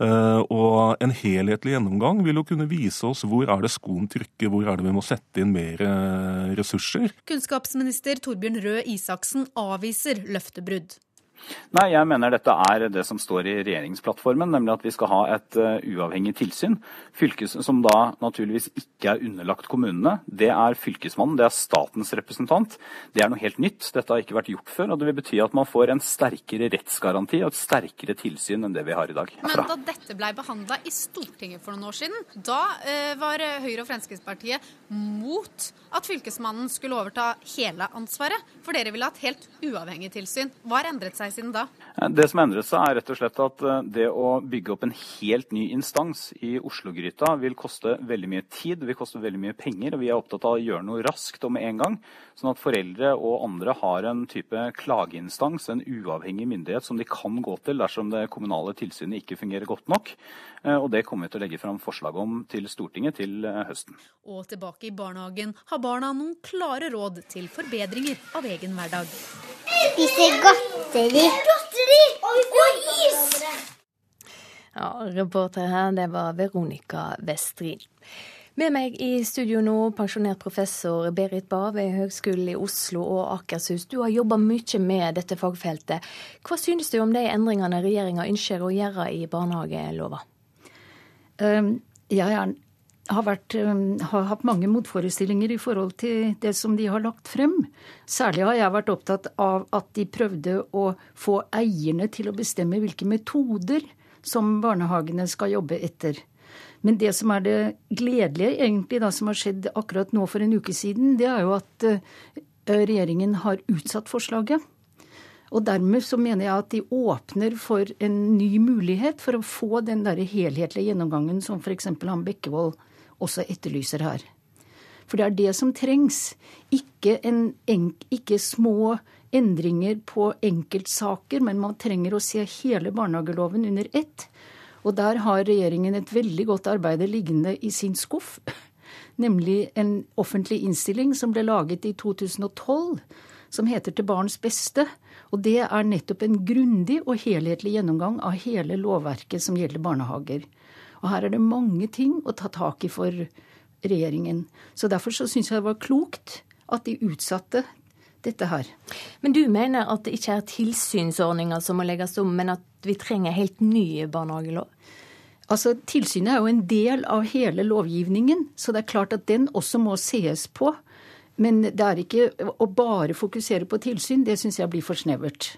Eh, og en helhetlig gjennomgang vil jo kunne vise oss hvor er det skoen trykker, hvor er det vi må sette inn mer eh, ressurser. Kunnskapsminister Torbjørn Røe Isaksen avviser løftebrudd. Nei, jeg mener dette er det som står i regjeringsplattformen, nemlig at vi skal ha et uh, uavhengig tilsyn. Fylkes, som da naturligvis ikke er underlagt kommunene. Det er Fylkesmannen, det er statens representant. Det er noe helt nytt. Dette har ikke vært gjort før. og Det vil bety at man får en sterkere rettsgaranti og et sterkere tilsyn enn det vi har i dag. Men da dette ble behandla i Stortinget for noen år siden, da uh, var Høyre og Fremskrittspartiet mot at Fylkesmannen skulle overta hele ansvaret. For dere ville ha et helt uavhengig tilsyn. Hva har endret seg siden da? Det som endret seg, er rett og slett at eh, det å bygge opp en helt ny instans i Oslo-gryta vil koste veldig mye tid, vil koste veldig mye penger. og Vi er opptatt av å gjøre noe raskt og med en gang. Sånn at foreldre og andre har en type klageinstans, en uavhengig myndighet som de kan gå til dersom det kommunale tilsynet ikke fungerer godt nok. Eh, og Det kommer vi til å legge fram forslag om til Stortinget til eh, høsten. Og tilbake i barnehagen har barna noen klare råd til forbedringer av egen hverdag. Spise godteri. Godteri og is! Ja, reporter her, det var Veronica Vestrin. Med meg i studio nå, pensjonert professor Berit Bae ved Høgskolen i Oslo og Akershus. Du har jobba mye med dette fagfeltet. Hva synes du om de endringene regjeringa ønsker å gjøre i barnehagelova? Um, jeg er har, vært, um, har, hatt mange motforestillinger i forhold til det som de har lagt frem. Særlig har jeg vært opptatt av at de prøvde å få eierne til å bestemme hvilke metoder som barnehagene skal jobbe etter. Men det som er det gledelige, egentlig, da, som har skjedd akkurat nå for en uke siden, det er jo at uh, regjeringen har utsatt forslaget. Og dermed så mener jeg at de åpner for en ny mulighet for å få den der helhetlige gjennomgangen som f.eks. han Bekkevold også etterlyser her. For det er det som trengs. Ikke, en, ikke små endringer på enkeltsaker, men man trenger å se hele barnehageloven under ett. Og der har regjeringen et veldig godt arbeid liggende i sin skuff. Nemlig en offentlig innstilling som ble laget i 2012, som heter Til barns beste. Og det er nettopp en grundig og helhetlig gjennomgang av hele lovverket som gjelder barnehager. Og her er det mange ting å ta tak i for regjeringen. Så derfor så syns jeg det var klokt at de utsatte dette her. Men du mener at det ikke er tilsynsordninger som må legges om, men at vi trenger helt ny barnehagelov? Altså, Tilsynet er jo en del av hele lovgivningen, så det er klart at den også må sees på. Men det er ikke å bare fokusere på tilsyn, det syns jeg blir for snevert.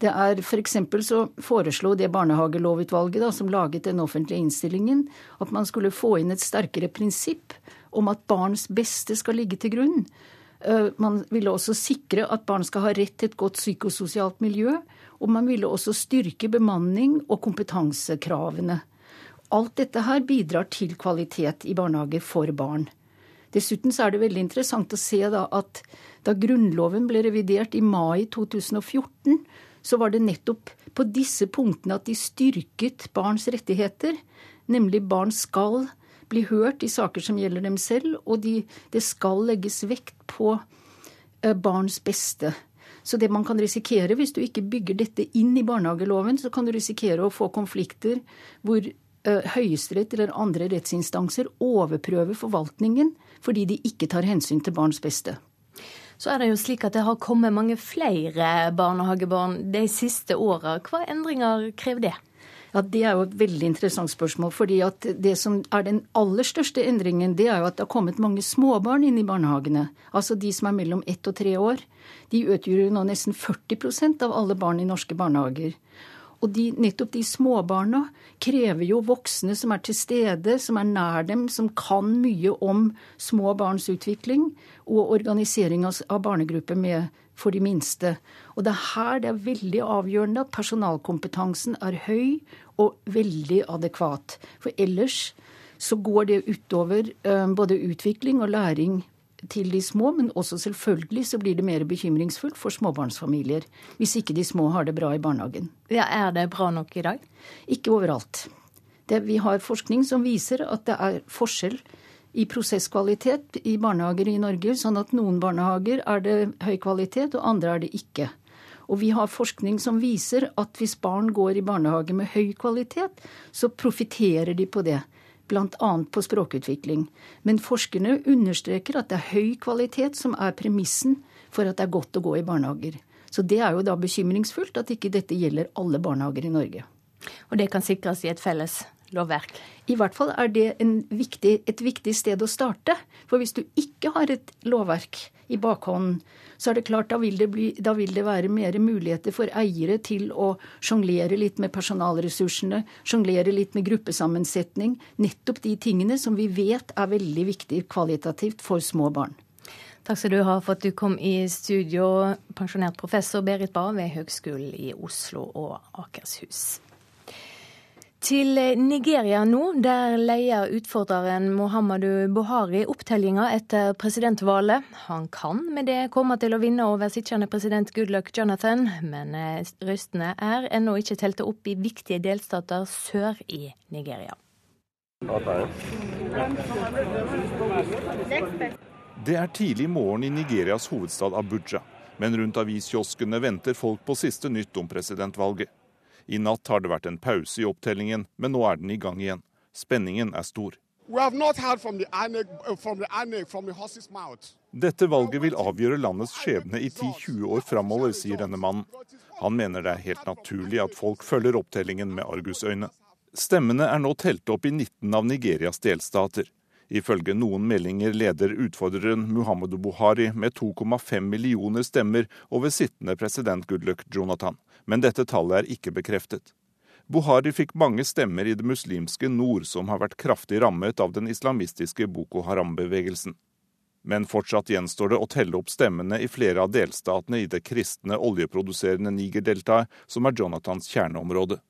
Det er F.eks. For så foreslo det barnehagelovutvalget da, som laget den offentlige innstillingen, at man skulle få inn et sterkere prinsipp om at barns beste skal ligge til grunn. Eh, man ville også sikre at barn skal ha rett til et godt psykososialt miljø. Og man ville også styrke bemanning og kompetansekravene. Alt dette her bidrar til kvalitet i barnehager for barn. Dessuten så er det veldig interessant å se da at da Grunnloven ble revidert i mai 2014, så var det nettopp på disse punktene at de styrket barns rettigheter. Nemlig barn skal bli hørt i saker som gjelder dem selv, og de, det skal legges vekt på eh, barns beste. Så det man kan risikere hvis du ikke bygger dette inn i barnehageloven, så kan du risikere å få konflikter hvor uh, Høyesterett eller andre rettsinstanser overprøver forvaltningen fordi de ikke tar hensyn til barns beste så er det jo slik at det har kommet mange flere barnehagebarn de siste åra. Hva endringer krever det? Ja, Det er jo et veldig interessant spørsmål. fordi at Det som er den aller største endringen, det er jo at det har kommet mange småbarn inn i barnehagene. Altså de som er mellom ett og tre år. De utgjør jo nå nesten 40% av alle barn i norske barnehager. Og de, nettopp de småbarna krever jo voksne som er til stede, som er nær dem, som kan mye om små barns utvikling og organisering av barnegrupper med, for de minste. Og det er her det er veldig avgjørende at personalkompetansen er høy og veldig adekvat. For ellers så går det utover eh, både utvikling og læring til de små, men også selvfølgelig så blir det mer bekymringsfullt for småbarnsfamilier hvis ikke de små har det bra i barnehagen. Ja, Er det bra nok i dag? Ikke overalt. Det, vi har forskning som viser at det er forskjell i prosesskvalitet i barnehager i Norge, sånn at noen barnehager er det høy kvalitet, og andre er det ikke. Og vi har forskning som viser at hvis barn går i barnehage med høy kvalitet, så profitterer de på det bl.a. på språkutvikling. Men forskerne understreker at det er høy kvalitet som er premissen for at det er godt å gå i barnehager. Så det er jo da bekymringsfullt at ikke dette gjelder alle barnehager i Norge. Og det kan sikres i et felles lovverk? I hvert fall er det viktig, et viktig sted å starte. For hvis du ikke har et lovverk i bakhånden, så er det klart da vil det, bli, da vil det være mer muligheter for eiere til å sjonglere litt med personalressursene, sjonglere litt med gruppesammensetning. Nettopp de tingene som vi vet er veldig viktig kvalitativt for små barn. Takk skal du ha for at du kom i studio, pensjonert professor Berit Bae ved Høgskolen i Oslo og Akershus. Til Nigeria nå, der leier utfordreren Mohammadu Buhari opptellinga etter presidentvalget. Han kan med det komme til å vinne over sittende president Goodluck Jonathan, men eh, røstene er ennå ikke telt opp i viktige delstater sør i Nigeria. Det er tidlig morgen i Nigerias hovedstad Abuja, men rundt aviskioskene venter folk på siste nytt om presidentvalget. I natt har det vært en pause i opptellingen, men nå er den i gang igjen. Spenningen er stor. Dette valget vil avgjøre landets skjebne i 10-20 år framover, sier denne mannen. Han mener det er helt naturlig at folk følger opptellingen med argusøyne. Stemmene er nå telt opp i 19 av Nigerias delstater. Ifølge noen meldinger leder utfordreren Muhammedu Buhari med 2,5 millioner stemmer over sittende president Goodluck Jonathan men dette tallet er ikke bekreftet. Buhari fikk mange stemmer i det muslimske nord, som har vært kraftig rammet av den islamistiske Boko Haram-bevegelsen. Men fortsatt gjenstår det å telle opp stemmene i flere av delstatene i det kristne, oljeproduserende Niger-deltaet, som er Jonathans kjerneområde.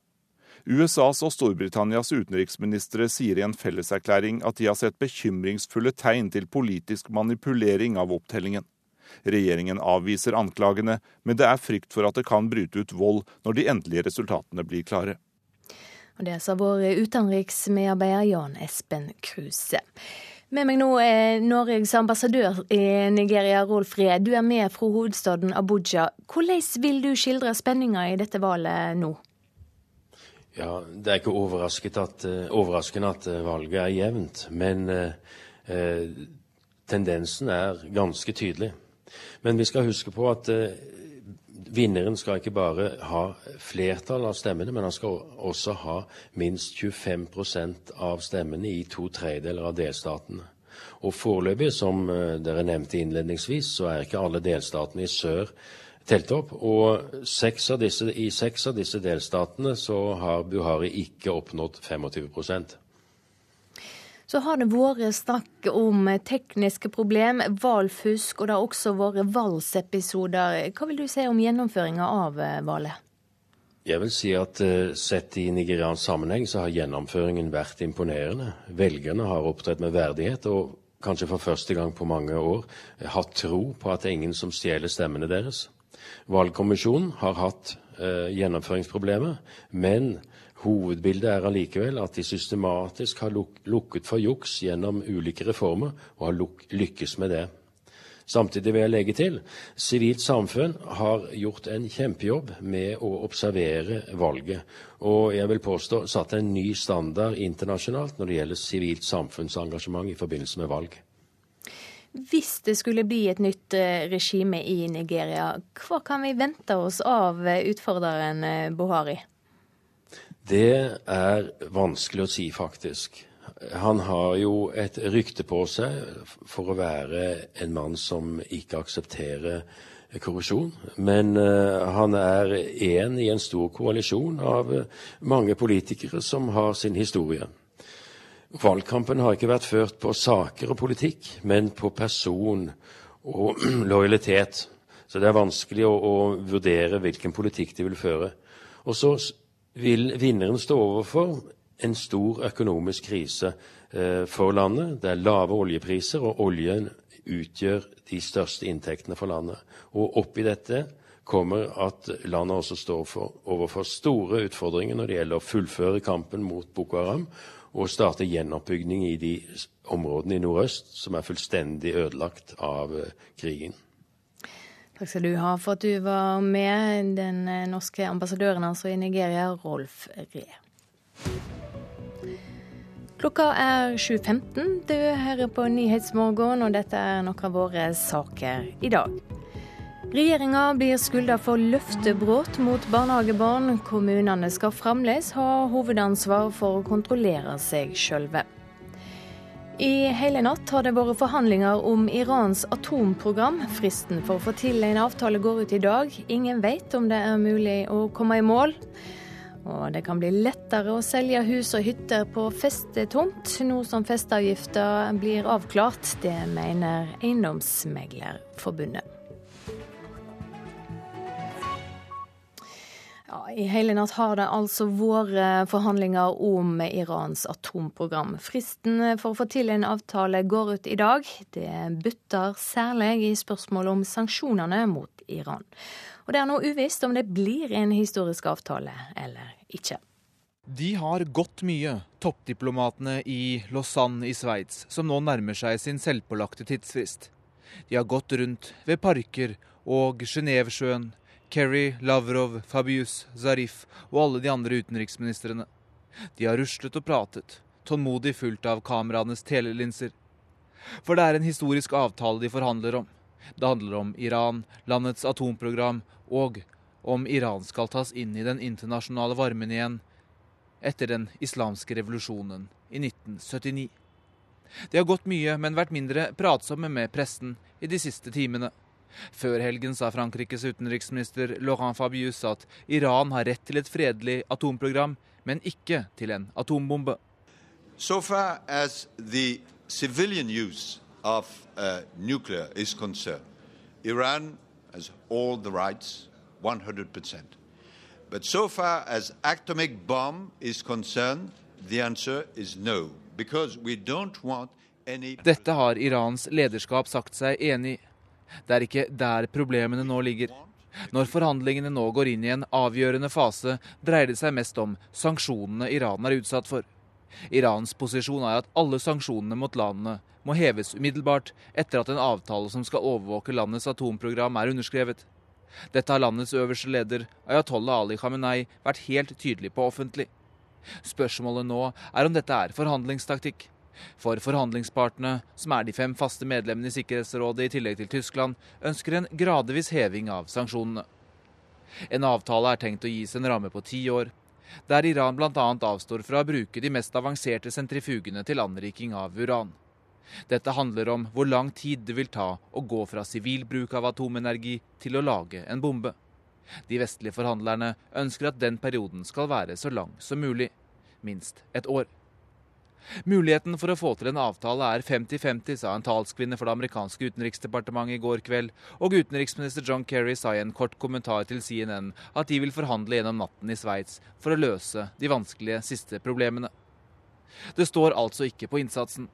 USAs og Storbritannias utenriksministre sier i en felleserklæring at de har sett bekymringsfulle tegn til politisk manipulering av opptellingen. Regjeringen avviser anklagene, men det er frykt for at det kan bryte ut vold når de endelige resultatene blir klare. Og Det sa vår utenriksmedarbeider Jan Espen Kruse. Med meg nå er Norges ambassadør i Nigeria, Rolf Ree. Du er med fra hovedstaden Abuja. Hvordan vil du skildre spenninga i dette valget nå? Ja, Det er ikke at, overraskende at eh, valget er jevnt, men eh, eh, tendensen er ganske tydelig. Men vi skal huske på at eh, vinneren skal ikke bare ha flertall av stemmene, men han skal også ha minst 25% av stemmene i to tredjedeler av delstatene. Og foreløpig, som eh, dere nevnte innledningsvis, så er ikke alle delstatene i sør telt opp. Og seks disse, i seks av disse delstatene så har Buhari ikke oppnådd 25 så har det vært snakk om tekniske problem, valgfusk, og det har også vært valgsepisoder. Hva vil du si om gjennomføringa av eh, valget? Jeg vil si at uh, sett i nigeriansk sammenheng så har gjennomføringen vært imponerende. Velgerne har opptrådt med verdighet og kanskje for første gang på mange år hatt tro på at det er ingen som stjeler stemmene deres. Valgkommisjonen har hatt eh, gjennomføringsproblemer, men Hovedbildet er allikevel at de systematisk har lukket for juks gjennom ulike reformer, og har lykkes med det. Samtidig vil jeg legge til sivilt samfunn har gjort en kjempejobb med å observere valget. Og jeg vil påstå satt en ny standard internasjonalt når det gjelder sivilt samfunnsengasjement i forbindelse med valg. Hvis det skulle bli et nytt eh, regime i Nigeria, hva kan vi vente oss av eh, utfordreren eh, Buhari? Det er vanskelig å si, faktisk. Han har jo et rykte på seg for å være en mann som ikke aksepterer korrupsjon. Men uh, han er én i en stor koalisjon av mange politikere som har sin historie. Valgkampen har ikke vært ført på saker og politikk, men på person og lojalitet. Så det er vanskelig å, å vurdere hvilken politikk de vil føre. Og så vil vinneren stå overfor en stor økonomisk krise eh, for landet. Det er lave oljepriser, og oljen utgjør de største inntektene for landet. Og oppi dette kommer at landet også står for, overfor store utfordringer når det gjelder å fullføre kampen mot Boko Haram og starte gjenoppbygging i de områdene i nordøst som er fullstendig ødelagt av eh, krigen. Takk skal du ha for at du var med, den eh, norske ambassadøren altså i Nigeria, Rolf Ree. Klokka er 7.15. Du hører på Nyhetsmorgen, og dette er noen av våre saker i dag. Regjeringa blir skylda for løftebrudd mot barnehagebarn. Kommunene skal fremdeles ha hovedansvar for å kontrollere seg sjølve. I hele natt har det vært forhandlinger om Irans atomprogram. Fristen for å få til en avtale går ut i dag. Ingen vet om det er mulig å komme i mål. Og det kan bli lettere å selge hus og hytter på festetomt, nå som festeavgifta blir avklart. Det mener Eiendomsmeglerforbundet. Ja, I hele natt har det altså vært forhandlinger om Irans atomprogram. Fristen for å få til en avtale går ut i dag. Det butter særlig i spørsmålet om sanksjonene mot Iran. Og det er nå uvisst om det blir en historisk avtale eller ikke. De har gått mye, toppdiplomatene i Lausanne i Sveits, som nå nærmer seg sin selvpålagte tidsfrist. De har gått rundt ved parker og Genévesjøen, Kerry, Lavrov, Fabius, Zarif og alle de andre utenriksministrene. De har ruslet og pratet, tålmodig fulgt av kameraenes telelinser. For det er en historisk avtale de forhandler om. Det handler om Iran, landets atomprogram og om Iran skal tas inn i den internasjonale varmen igjen etter den islamske revolusjonen i 1979. Det har gått mye, men vært mindre pratsomme med pressen i de siste timene. Før helgen sa Frankrikes utenriksminister Laurent Fabius at Iran har rett til et fredelig atomprogram, men ikke til en atombombe. So far as the civilian use of uh, nuclear is concerned, Iran has all the rights, 100%. But so far as atomic bomb is concerned, the answer is no, because we don't want any... Dette har Irans lederskap sagt seg enig i. Det er ikke der problemene nå ligger. Når forhandlingene nå går inn i en avgjørende fase, dreier det seg mest om sanksjonene Iran er utsatt for. Irans posisjon er at alle sanksjonene mot landene må heves umiddelbart etter at en avtale som skal overvåke landets atomprogram er underskrevet. Dette har landets øverste leder, Ayatollah Ali Khamenei, vært helt tydelig på offentlig. Spørsmålet nå er om dette er forhandlingstaktikk. For forhandlingspartene, som er de fem faste medlemmene i Sikkerhetsrådet i tillegg til Tyskland, ønsker en gradvis heving av sanksjonene. En avtale er tenkt å gis en ramme på ti år, der Iran bl.a. avstår fra å bruke de mest avanserte sentrifugene til anriking av uran. Dette handler om hvor lang tid det vil ta å gå fra sivil bruk av atomenergi til å lage en bombe. De vestlige forhandlerne ønsker at den perioden skal være så lang som mulig, minst et år. Muligheten for å få til en avtale er 50-50, sa en talskvinne for det amerikanske utenriksdepartementet i går kveld, og utenriksminister John Kerry sa i en kort kommentar til CNN at de vil forhandle gjennom natten i Sveits for å løse de vanskelige siste problemene. Det står altså ikke på innsatsen.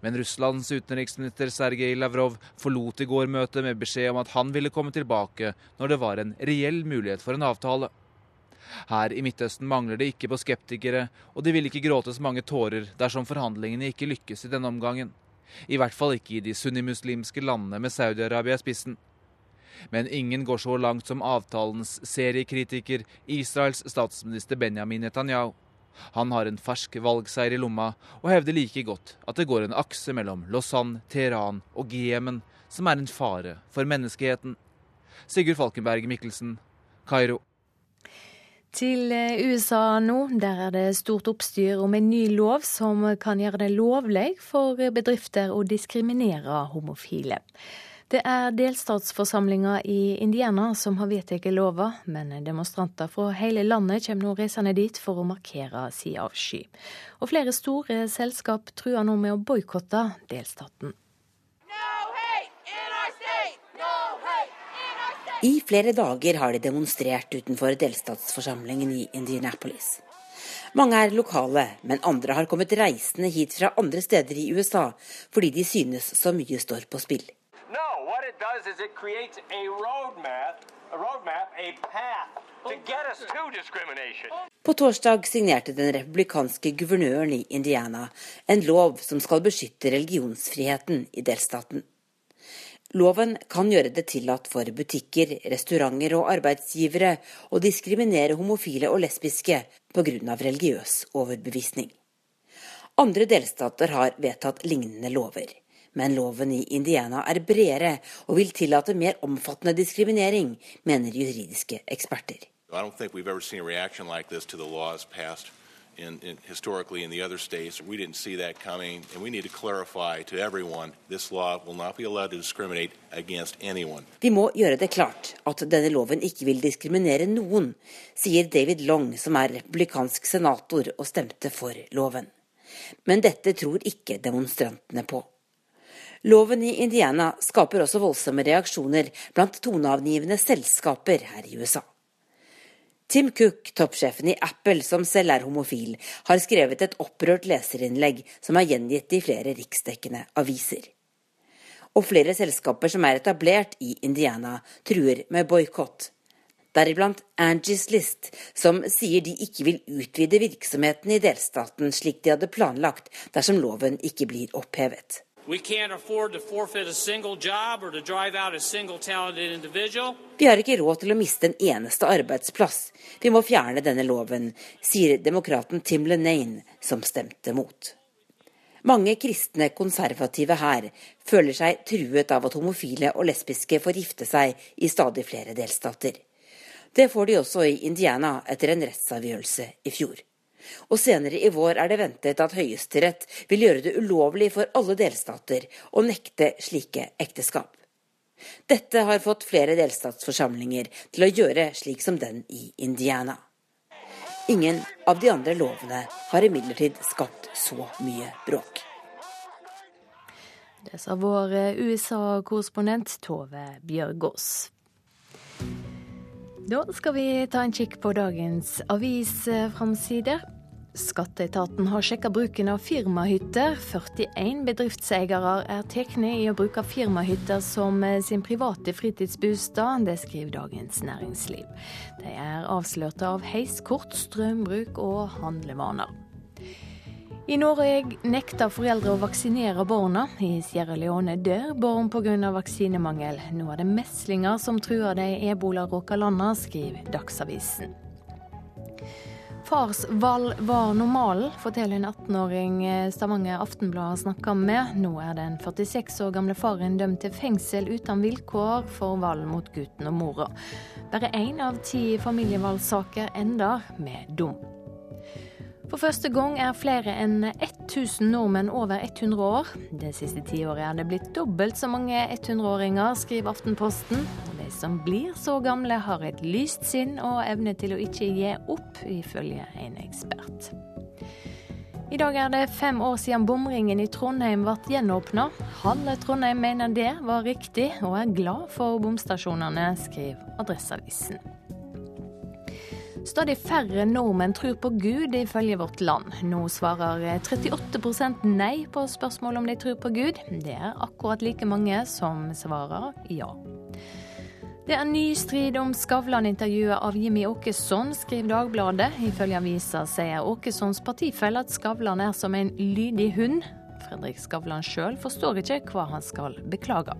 Men Russlands utenriksminister Sergej Lavrov forlot i går møtet med beskjed om at han ville komme tilbake når det var en reell mulighet for en avtale. Her i Midtøsten mangler det ikke på skeptikere, og det vil ikke gråtes mange tårer dersom forhandlingene ikke lykkes i denne omgangen. I hvert fall ikke i de sunnimuslimske landene med Saudi-Arabia i spissen. Men ingen går så langt som avtalens seriekritiker, Israels statsminister Benjamin Netanyahu. Han har en fersk valgseier i lomma, og hevder like godt at det går en akse mellom Lausanne, Teheran og Jemen, som er en fare for menneskeheten. Sigurd Falkenberg Mikkelsen, Kairo. Til eh, USA nå. Der er det stort oppstyr om en ny lov som kan gjøre det lovlig for bedrifter å diskriminere homofile. Det er delstatsforsamlinga i Indiana som har vedtatt lova, men demonstranter fra hele landet kommer nå reisende dit for å markere sin avsky. Og flere store selskap truer nå med å boikotte delstaten. I flere dager har de demonstrert utenfor delstatsforsamlingen i Indianapolis. Mange er lokale, men andre har kommet reisende hit fra andre steder i USA fordi de synes så mye står på spill. No, does is it creates a roadmap, a roadmap, a path to get us to discrimination. På torsdag signerte den republikanske guvernøren i Indiana en lov som skal beskytte religionsfriheten i delstaten. Loven kan gjøre det tillatt for butikker, restauranter og arbeidsgivere å diskriminere homofile og lesbiske pga. religiøs overbevisning. Andre delstater har vedtatt lignende lover, men loven i Indiana er bredere og vil tillate mer omfattende diskriminering, mener juridiske eksperter. I don't think we've ever seen a reaction like this to the laws passed in, in, historically in the other states. We didn't see that coming, and we need to clarify to everyone this law will not be allowed to discriminate against anyone. Vi må gjøre det klart at denne loven ikke vil diskriminere noen, sier David Long, som er republikansk senator og stemte for loven. Men dette tror ikke demonstrantene på. Loven i Indiana skaper også voldsomme reaksjoner blant toneavgivende selskaper her i USA. Tim Cook, toppsjefen i Apple, som selv er homofil, har skrevet et opprørt leserinnlegg som er gjengitt i flere riksdekkende aviser. Og flere selskaper som er etablert i Indiana, truer med boikott. Deriblant Angie's List, som sier de ikke vil utvide virksomheten i delstaten slik de hadde planlagt dersom loven ikke blir opphevet. Vi har ikke råd til å miste en eneste arbeidsplass. Vi må fjerne denne loven, sier demokraten Tim Lenane, som stemte mot. Mange kristne konservative her føler seg truet av at homofile og lesbiske får gifte seg i stadig flere delstater. Det får de også i Indiana etter en rettsavgjørelse i fjor. Og senere i vår er det ventet at Høyesterett vil gjøre det ulovlig for alle delstater å nekte slike ekteskap. Dette har fått flere delstatsforsamlinger til å gjøre slik som den i Indiana. Ingen av de andre lovene har imidlertid skapt så mye bråk. Det sa vår USA-korrespondent Tove Bjørgaas. Da skal vi ta en kikk på dagens avisframsider. Skatteetaten har sjekka bruken av firmahytter. 41 bedriftseiere er tatt i å bruke firmahytter som sin private fritidsbostad. Det skriver Dagens Næringsliv. De er avslørte av heiskort, strømbruk og handlevaner. I Norge nekter foreldre å vaksinere barna. I Sierra Leone dør barn pga. vaksinemangel. Nå er det meslinger som truer de ebolaråka landa, skriver Dagsavisen. Fars valg var normalen, forteller en 18-åring Stavanger Aftenblad har snakka med. Nå er den 46 år gamle faren dømt til fengsel uten vilkår for valg mot gutten og mora. Bare én av ti familievalgsaker ender med dom. For første gang er flere enn 1000 nordmenn over 100 år. Det siste tiåret er det blitt dobbelt så mange 100-åringer, skriver Aftenposten. De som blir så gamle, har et lyst sinn og evne til å ikke gi opp, ifølge en ekspert. I dag er det fem år siden bomringen i Trondheim ble gjenåpna. Halve Trondheim mener det var riktig, og er glad for bomstasjonene, skriver Adresseavisen. Stadig færre nordmenn tror på Gud, ifølge Vårt Land. Nå svarer 38% nei på spørsmål om de tror på Gud. Det er akkurat like mange som svarer ja. Det er ny strid om Skavlan-intervjuet av Jimmy Åkesson, skriver Dagbladet. Ifølge avisa sier Åkessons partifelle at Skavlan er som en lydig hund. Fredrik Skavlan sjøl forstår ikke hva han skal beklage.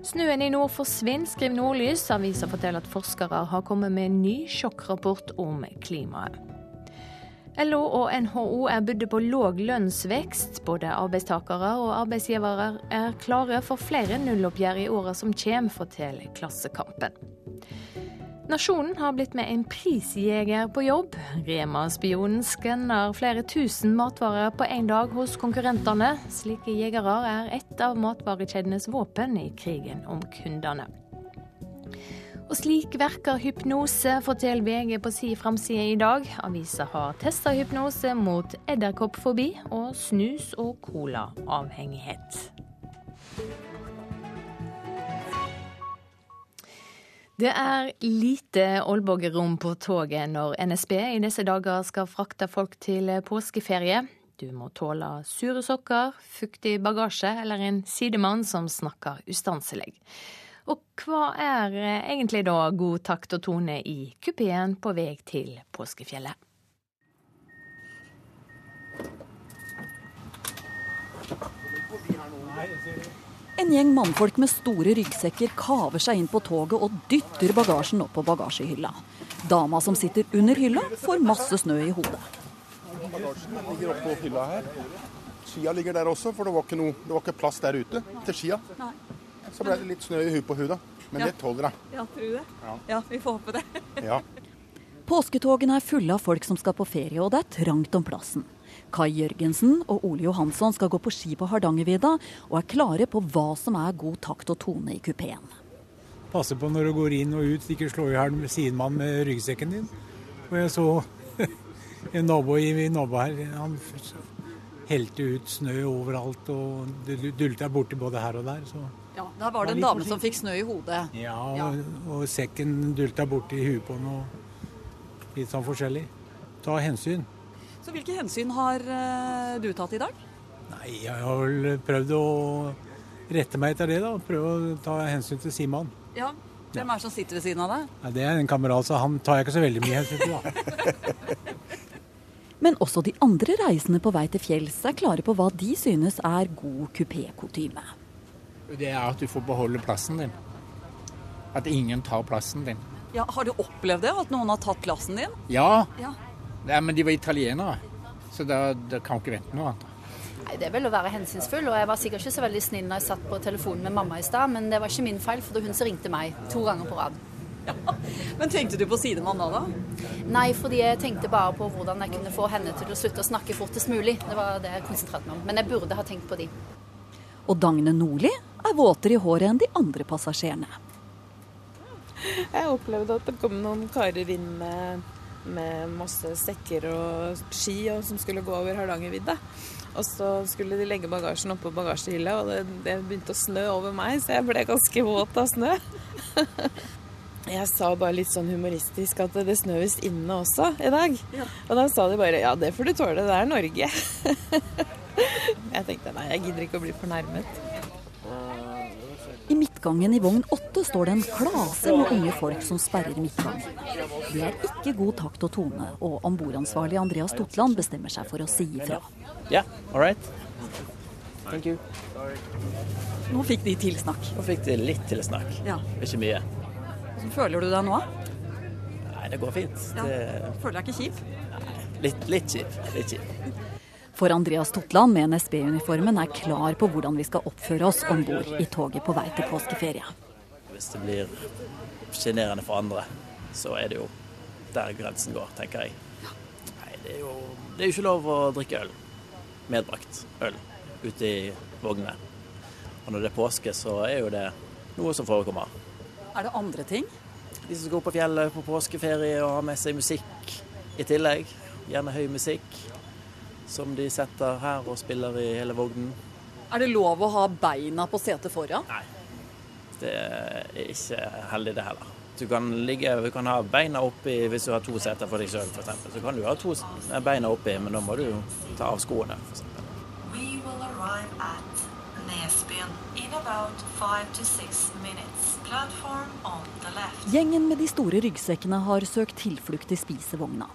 Snøen i nord forsvinner, skriver Nordlys. Avisa forteller at forskere har kommet med en ny sjokkrapport om klimaet. LO og NHO er budde på låg lønnsvekst. Både arbeidstakere og arbeidsgivere er klare for flere nulloppgjør i åra som kommer, forteller Klassekampen. Nasjonen har blitt med en prisjeger på jobb. Rema-spionen skanner flere tusen matvarer på én dag hos konkurrentene. Slike jegere er ett av matvarekjedenes våpen i krigen om kundene. Og slik verker hypnose, forteller VG på si framside i dag. Avisa har testa hypnose mot edderkoppfobi og snus- og colaavhengighet. Det er lite olboggerom på toget når NSB i disse dager skal frakte folk til påskeferie. Du må tåle sure sokker, fuktig bagasje eller en sidemann som snakker ustanselig. Og hva er egentlig da god takt og tone i kupeen på vei til påskefjellet? En gjeng mannfolk med store ryggsekker kaver seg inn på toget og dytter bagasjen opp på bagasjehylla. Dama som sitter under hylla, får masse snø i hodet. Bagasjen ligger oppå hylla her. Skia ligger der også, for det var ikke, noe, det var ikke plass der ute til skia. Så ble det litt snø i huet på huda. Men Ja. det tåler hun. Ja, tror du det? Ja. Ja, vi får håpe det. Ja. Påsketogene er fulle av folk som skal på ferie, og det er trangt om plassen. Kai Jørgensen og Ole Johansson skal gå på ski på Hardangervidda, og er klare på hva som er god takt og tone i kupeen. Passe på når du går inn og ut, ikke slå i hjel sidemannen med ryggsekken din. Og jeg så en nabo i min nabo her, han helte ut snø overalt og dulta borti både her og der. Så. Ja, Der var det en dame forsiktig. som fikk snø i hodet. Ja, og, og sekken dulta borti huet på den litt sånn forskjellig. Ta hensyn. Så hvilke hensyn har eh, du tatt i dag? Nei, jeg har vel prøvd å rette meg etter det, da. Prøve å ta hensyn til Simon. Ja, Hvem er det som sitter ved siden av deg? Nei, det er en kamerat, så han tar jeg ikke så veldig mye hensyn til, da. Men også de andre reisende på vei til fjells er klare på hva de synes er god kupékutyme. Det er at du får beholde plassen din. At ingen tar plassen din. Ja, har du opplevd det, at noen har tatt plassen din? Ja, Ja. Nei, men de var italienere, så da, da kan ikke vente noe annet. Nei, Det er vel å være hensynsfull, og jeg var sikkert ikke så veldig snill når jeg satt på telefonen med mamma i stad, men det var ikke min feil, for det var hun som ringte meg to ganger på rad. Men tenkte du på sidemann da, da? Nei, fordi jeg tenkte bare på hvordan jeg kunne få henne til å slutte å snakke fortest mulig. Det var det jeg konsentrerte meg om. Men jeg burde ha tenkt på de. Og Dagne Nordli er våtere i håret enn de andre passasjerene. Jeg opplevde at det kom noen karer inn med, med masse sekker og ski og, som skulle gå over Hardangervidda. Og så skulle de legge bagasjen oppå bagasjehylla, og det, det begynte å snø over meg, så jeg ble ganske våt av snø. Jeg sa bare litt sånn humoristisk at det snør visst inne også i dag. Og da sa de bare ja, det får du tåle, det er Norge. Jeg tenkte nei, jeg gidder ikke å bli fornærmet. I midtgangen i vogn åtte står det en klase med unge folk som sperrer midtgangen. Det er ikke god takt og tone, og ombordansvarlig Andreas Totland bestemmer seg for å si ifra. Yeah, all right. Thank you. Nå fikk de tilsnakk. Nå fikk de litt tilsnakk. Ja. Ikke mye. Hvordan føler du deg nå? Nei, det går fint. Ja. Det, Føler deg ikke kjip? litt, litt kjip. Litt kjip. For Andreas Totland med NSB-uniformen er klar på hvordan vi skal oppføre oss om bord i toget på vei til påskeferie. Hvis det blir sjenerende for andre, så er det jo der grensen går, tenker jeg. Nei, det er jo det er ikke lov å drikke øl. Medbrakt øl ute i vognene. Og når det er påske, så er jo det noe som forekommer. Er det andre ting? De som opp på fjellet på påskeferie og har med seg musikk i tillegg, gjerne høy musikk, som de setter her og spiller i hele vognen. Er det lov å ha beina på setet foran? Nei. Det er ikke heldig det heller. Du kan, ligge, du kan ha beina oppi hvis du har to seter for deg sjøl f.eks. Så kan du ha to beina oppi, men da må du ta av skoene. Left. Gjengen med de store ryggsekkene har søkt tilflukt i spisevogna.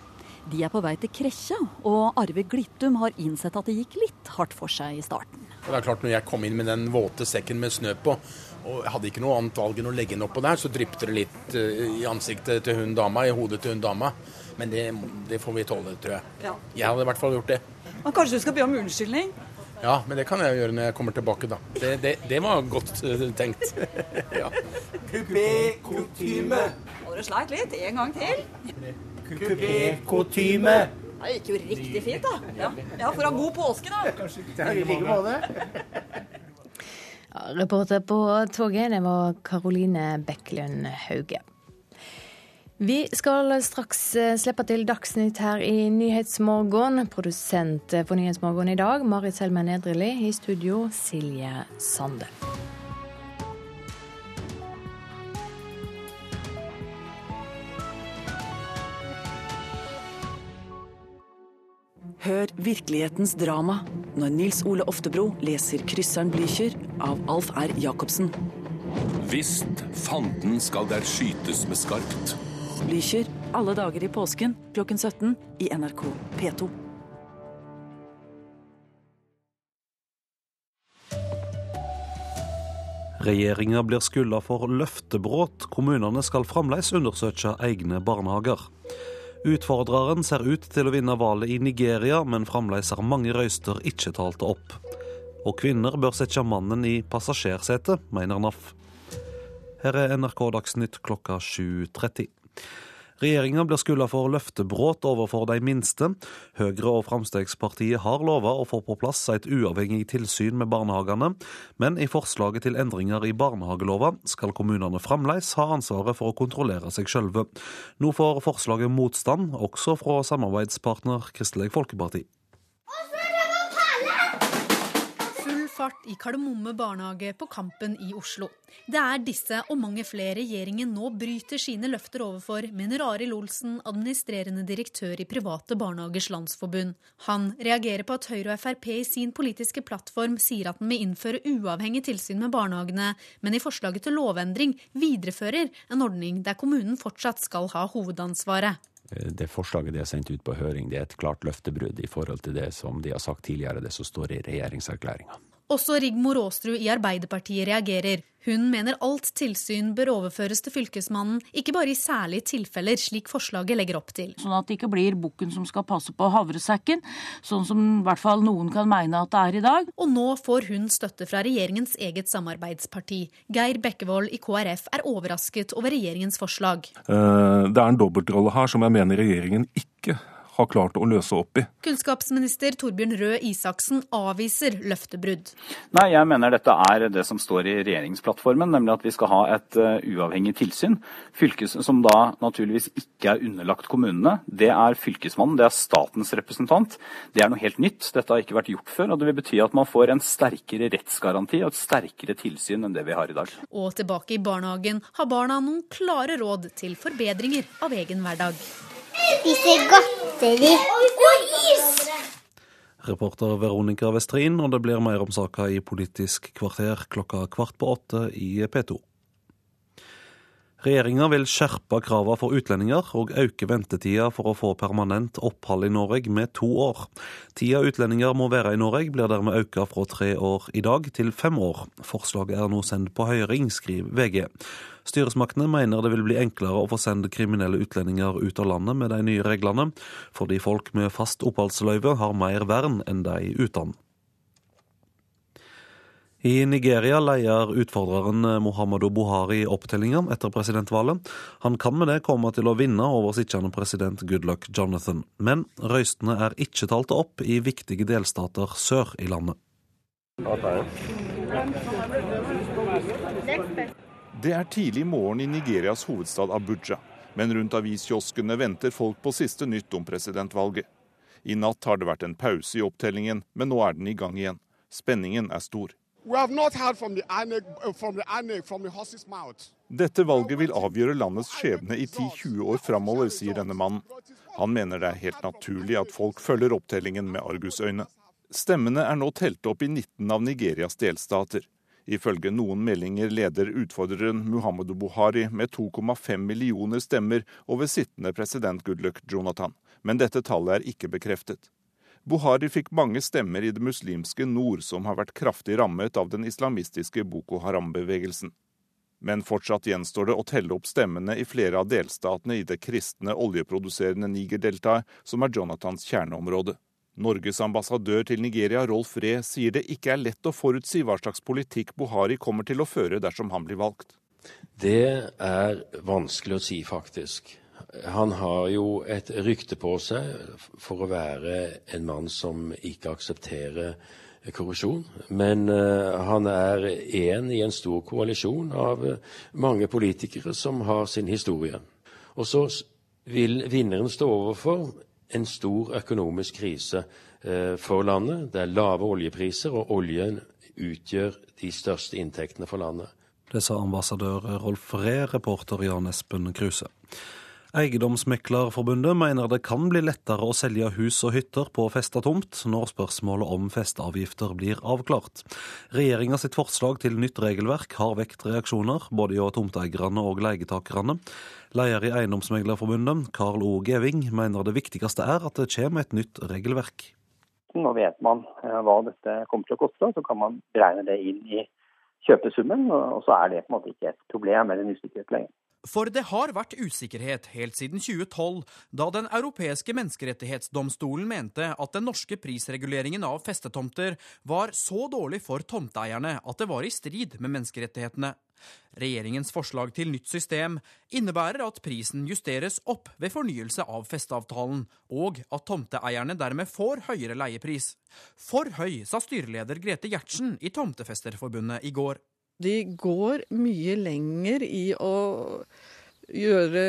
De er på vei til Kresja, og Arve Glittum har innsett at det gikk litt hardt for seg i starten. Det er klart Når jeg kom inn med den våte sekken med snø på, og jeg hadde ikke noe annet valg enn å legge den oppå der, så dryppet det litt eh, i ansiktet til hun dama, i hodet til hun dama. Men det, det får vi tåle, tror jeg. Ja. Jeg hadde i hvert fall gjort det. Men kanskje du skal be om unnskyldning? Ja, men det kan jeg gjøre når jeg kommer tilbake, da. Det, det, det var godt eh, tenkt. ja. Kupé-kutyme. Så du sleit litt. En gang til. Kupé-kutyme. Det gikk jo riktig fint, da. Ja, ja for å ha god påske, da. Kanskje I like måte. Ja, reporter på toget, det var Karoline Bekkelund Hauge. Vi skal straks eh, slippe til Dagsnytt her i Nyhetsmorgen. Produsent for Nyhetsmorgen i dag, Marit Selmer Nedreli. I studio, Silje Sande. Hør virkelighetens drama når Nils Ole Oftebro leser 'Krysseren Blücher' av Alf R. Jacobsen. Visst fanden skal der skytes med skarpt. Blücher alle dager i påsken klokken 17 i NRK P2. Regjeringa blir skylda for løftebrudd. Kommunene skal fremdeles undersøke egne barnehager. Utfordreren ser ut til å vinne valget i Nigeria, men fremdeles har mange røyster ikke talte opp. Og kvinner bør sette mannen i passasjersetet, mener NAF. Her er NRK Dagsnytt klokka 7.30. Regjeringa blir skylda for løftebrudd overfor de minste. Høyre og Fremskrittspartiet har lova å få på plass et uavhengig tilsyn med barnehagene, men i forslaget til endringer i barnehagelova skal kommunene fremdeles ha ansvaret for å kontrollere seg sjølve. Nå får forslaget motstand, også fra samarbeidspartner Kristelig Folkeparti. Fart i Kardemomme barnehage på Kampen i Oslo. Det er disse og mange flere regjeringen nå bryter sine løfter overfor, mener Arild Olsen, administrerende direktør i Private barnehagers landsforbund. Han reagerer på at Høyre og Frp i sin politiske plattform sier at den vil innføre uavhengig tilsyn med barnehagene, men i forslaget til lovendring viderefører en ordning der kommunen fortsatt skal ha hovedansvaret. Det forslaget de har sendt ut på høring, det er et klart løftebrudd i forhold til det som de har sagt tidligere, det som står i regjeringserklæringa. Også Rigmor Aasrud i Arbeiderpartiet reagerer. Hun mener alt tilsyn bør overføres til Fylkesmannen, ikke bare i særlige tilfeller, slik forslaget legger opp til. Sånn at det ikke blir bukken som skal passe på havresekken, sånn som i hvert fall noen kan mene at det er i dag. Og nå får hun støtte fra regjeringens eget samarbeidsparti. Geir Bekkevold i KrF er overrasket over regjeringens forslag. Eh, Det er en dobbeltrolle her som jeg mener regjeringen ikke har klart å løse opp i. Kunnskapsminister Torbjørn Røe Isaksen avviser løftebrudd. Nei, jeg mener dette er det som står i regjeringsplattformen, nemlig at vi skal ha et uh, uavhengig tilsyn. Fylkes, som da naturligvis ikke er underlagt kommunene. Det er Fylkesmannen, det er statens representant. Det er noe helt nytt. Dette har ikke vært gjort før. og Det vil bety at man får en sterkere rettsgaranti og et sterkere tilsyn enn det vi har i dag. Og tilbake i barnehagen har barna noen klare råd til forbedringer av egen hverdag. Spise godteri. Og is! Reporter Veronica Westrin, og det blir mer om saka i Politisk kvarter klokka kvart på åtte i P2. Regjeringa vil skjerpe kravene for utlendinger og øke ventetida for å få permanent opphold i Norge med to år. Tida utlendinger må være i Norge blir dermed økt fra tre år i dag til fem år. Forslaget er nå sendt på høring, skriver VG. Styresmaktene mener det vil bli enklere å få sendt kriminelle utlendinger ut av landet med de nye reglene, fordi folk med fast oppholdsløyve har mer vern enn de uten. I Nigeria leier utfordreren Muhammadu Buhari opptellinga etter presidentvalget. Han kan med det komme til å vinne over sittende president Goodluck Jonathan. Men røystene er ikke talt opp i viktige delstater sør i landet. Det er tidlig morgen i Nigerias hovedstad Abuja, men rundt aviskioskene venter folk på siste nytt om presidentvalget. I natt har det vært en pause i opptellingen, men nå er den i gang igjen. Spenningen er stor. Uh. Dette valget vil avgjøre landets skjebne i 10-20 år framover, sier denne mannen. Han mener det er helt naturlig at folk følger opptellingen med argusøyne. Stemmene er nå telt opp i 19 av Nigerias delstater. Ifølge noen meldinger leder utfordreren Muhammadu Buhari med 2,5 millioner stemmer over sittende president Goodluck Jonathan, men dette tallet er ikke bekreftet. Buhari fikk mange stemmer i det muslimske nord, som har vært kraftig rammet av den islamistiske Boko Haram-bevegelsen. Men fortsatt gjenstår det å telle opp stemmene i flere av delstatene i det kristne oljeproduserende Niger-deltaet, som er Jonathans kjerneområde. Norges ambassadør til Nigeria, Rolf Ree, sier det ikke er lett å forutsi hva slags politikk Buhari kommer til å føre dersom han blir valgt. Det er vanskelig å si, faktisk. Han har jo et rykte på seg for å være en mann som ikke aksepterer korrupsjon. Men uh, han er én i en stor koalisjon av mange politikere som har sin historie. Og så vil vinneren stå overfor en stor økonomisk krise uh, for landet. Det er lave oljepriser, og oljen utgjør de største inntektene for landet. Det sa ambassadør Rolf Ree, reporter Jan Espen Kruse. Eiendomsmeklerforbundet mener det kan bli lettere å selge hus og hytter på festa tomt når spørsmålet om festeavgifter blir avklart. Regjeringa sitt forslag til nytt regelverk har vekt reaksjoner, både hos tomteeierne og leietakerne. Leder i Eiendomsmeglerforbundet, Karl O. Geving, mener det viktigste er at det kommer et nytt regelverk. Nå vet man eh, hva dette kommer til å koste, så kan man beregne det inn i kjøpesummen. Og så er det på en måte ikke et problem eller en usikkerhet lenger. For det har vært usikkerhet helt siden 2012, da Den europeiske menneskerettighetsdomstolen mente at den norske prisreguleringen av festetomter var så dårlig for tomteeierne at det var i strid med menneskerettighetene. Regjeringens forslag til nytt system innebærer at prisen justeres opp ved fornyelse av festeavtalen, og at tomteeierne dermed får høyere leiepris. For høy, sa styreleder Grete Gjertsen i Tomtefesterforbundet i går. De går mye lenger i å gjøre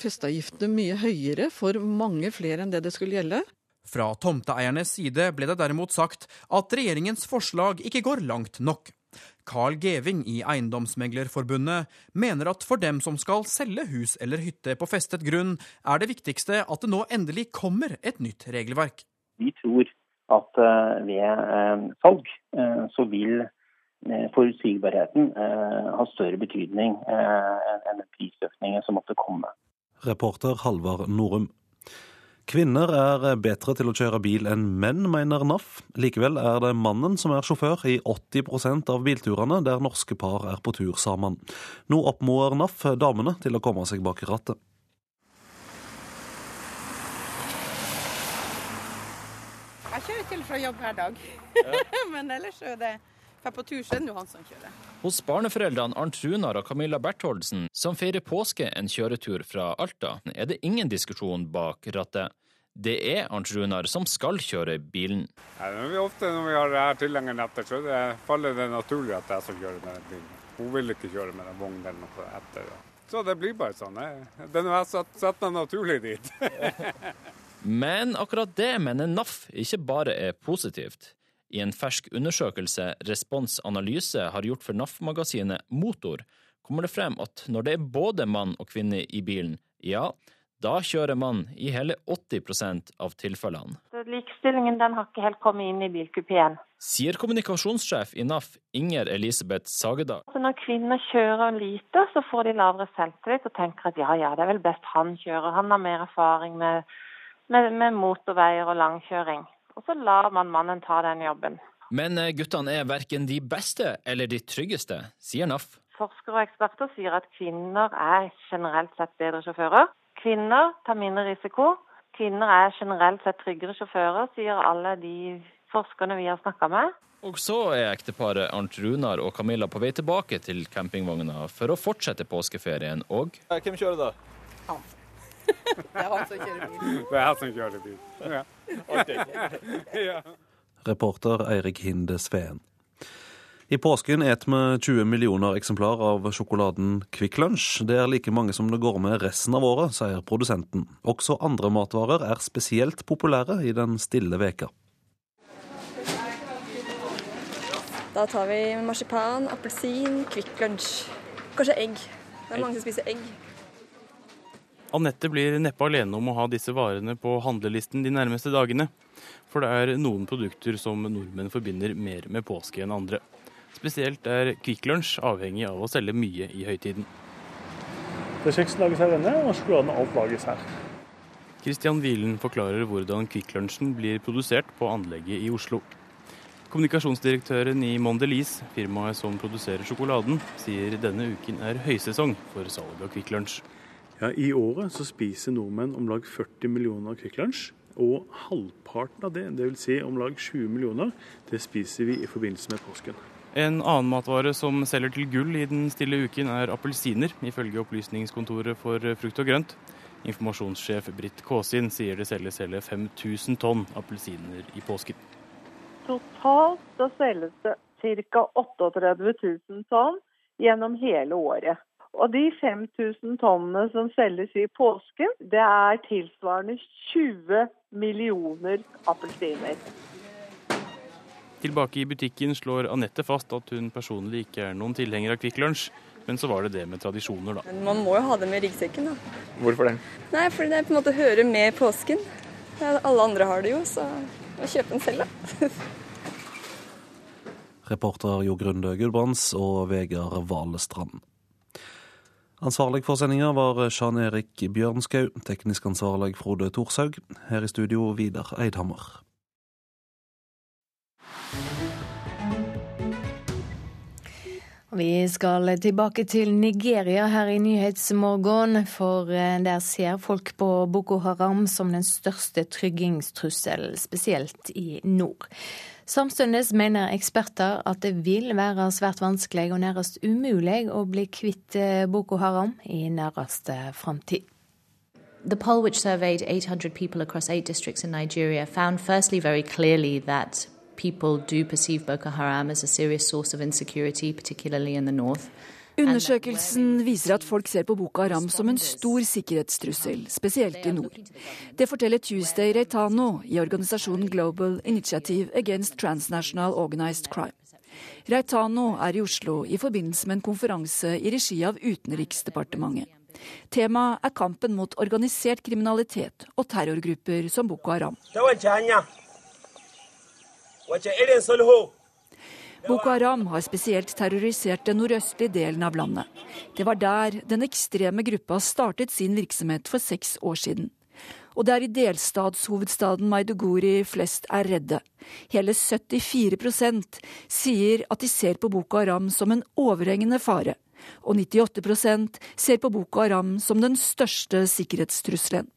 festeavgiftene mye høyere for mange flere enn det det skulle gjelde. Fra tomteeiernes side ble det derimot sagt at regjeringens forslag ikke går langt nok. Carl Geving i Eiendomsmeglerforbundet mener at for dem som skal selge hus eller hytte på festet grunn, er det viktigste at det nå endelig kommer et nytt regelverk. Vi tror at eh, ved eh, salg eh, så vil forutsigbarheten har større betydning enn prisøkningen som måtte komme. Reporter Halvard Norum. Kvinner er bedre til å kjøre bil enn menn, mener NAF. Likevel er det mannen som er sjåfør i 80% av bilturene der norske par er på tur sammen. Nå oppmoder NAF damene til å komme seg bak rattet. Jeg kjører til fra jobb hver dag, men ellers er det for på tur så er det han som kjører. Hos barneforeldrene Arnt Runar og Camilla Bertholdsen, som feirer påske en kjøretur fra Alta, er det ingen diskusjon bak rattet. Det er Arnt Runar som skal kjøre bilen. Ja, vi ofte når vi har her tilhengeren etter, så det faller det naturlig at jeg som kjører med den bilen. Hun vil ikke kjøre med den vognen eller noe etter. Så det blir bare sånn. Den har satt, satt meg naturlig dit. Men akkurat det mener NAF ikke bare er positivt. I en fersk undersøkelse Respons Analyse har gjort for NAF-magasinet Motor, kommer det frem at når det er både mann og kvinne i bilen, ja, da kjører mann i hele 80% av tilfellene. Likestillingen den har ikke helt kommet inn i bilkupeen. Sier kommunikasjonssjef i NAF Inger Elisabeth Sagedal. Altså når kvinner kjører lite, så får de lavere selvtillit og tenker at ja, ja, det er vel best han kjører. Han har mer erfaring med, med, med motorveier og langkjøring. Og så lar man mannen ta den jobben. Men eh, guttene er verken de beste eller de tryggeste, sier NAF. Forskere og eksperter sier at kvinner er generelt sett bedre sjåfører. Kvinner tar mindre risiko. Kvinner er generelt sett tryggere sjåfører, sier alle de forskerne vi har snakka med. Og så er ekteparet Arnt Runar og Camilla på vei tilbake til campingvogna for å fortsette påskeferien og Hvem kjører da? Han. Det er han som kjører bil. Det er han som kjører bil. Ja. ja. Reporter Eirik Hinde Sveen. I påsken et vi 20 millioner eksemplar av sjokoladen Kvikk Lunsj. Det er like mange som det går med resten av året, sier produsenten. Også andre matvarer er spesielt populære i den stille veka. Da tar vi marsipan, appelsin, Kvikk Lunsj. Kanskje egg. Det er mange som spiser egg. Anette blir neppe alene om å ha disse varene på handlelisten de nærmeste dagene. For det er noen produkter som nordmenn forbinder mer med påske enn andre. Spesielt er Kvikk Lunsj avhengig av å selge mye i høytiden. Det Kjeksen lages her inne, og sjokoladen alt lages her. Kristian Wielen forklarer hvordan Kvikk Lunsjen blir produsert på anlegget i Oslo. Kommunikasjonsdirektøren i Mondelis, firmaet som produserer sjokoladen, sier denne uken er høysesong for salg av Kvikk Lunsj. Ja, I året så spiser nordmenn om lag 40 millioner Kvikk Lunsj. Og halvparten av det, dvs. Si om lag 20 millioner, det spiser vi i forbindelse med påsken. En annen matvare som selger til gull i den stille uken, er appelsiner, ifølge Opplysningskontoret for frukt og grønt. Informasjonssjef Britt Kåsin sier det selges hele 5000 tonn appelsiner i påsken. Totalt så selges det ca. 38 000 tonn gjennom hele året. Og de 5000 tonnene som selges i påsken, det er tilsvarende 20 millioner appelsiner. Tilbake i butikken slår Anette fast at hun personlig ikke er noen tilhenger av Kvikk Lunsj, men så var det det med tradisjoner, da. Man må jo ha det med ryggsekken, da. Hvorfor det? Nei, fordi det på en måte hører med påsken. Alle andre har det jo, så må kjøpe den selv, da. Reporter Jo Grunde Gudbrands og Vegard Valestrand. Ansvarlig for sendinga var Jan Erik Bjørnskau, teknisk ansvarlig Frode Thorshaug. Her i studio Vidar Eidhammer. Vi skal tilbake til Nigeria her i Nyhetsmorgen, for eh, der ser folk på Boko Haram som den største tryggingstrusselen, spesielt i nord. Samtidig mener eksperter at det vil være svært vanskelig og nærmest umulig å bli kvitt eh, Boko Haram i nærmeste framtid. The poll, which surveyed 800 people across eight districts in Nigeria, found firstly very clearly that people do perceive Boko Haram as a serious source of insecurity, particularly in the north. Undersøkelsen viser at folk ser på Boko Haram som en stor sikkerhetstrussel, spesielt i nord. Det forteller Tuesday Reitano i organisasjonen Global Initiative Against Transnational Organized Crime. Reitano er i Oslo i forbindelse med en konferanse i regi av Utenriksdepartementet. Temaet er kampen mot organisert kriminalitet og terrorgrupper som Boko Haram. Boko Haram har spesielt terrorisert den nordøstlige delen av landet. Det var der den ekstreme gruppa startet sin virksomhet for seks år siden. Og det er i delstatshovedstaden Maiduguri flest er redde. Hele 74% sier at de ser på Boko Haram som en overhengende fare. Og 98% ser på Boko Haram som den største sikkerhetstrusselen.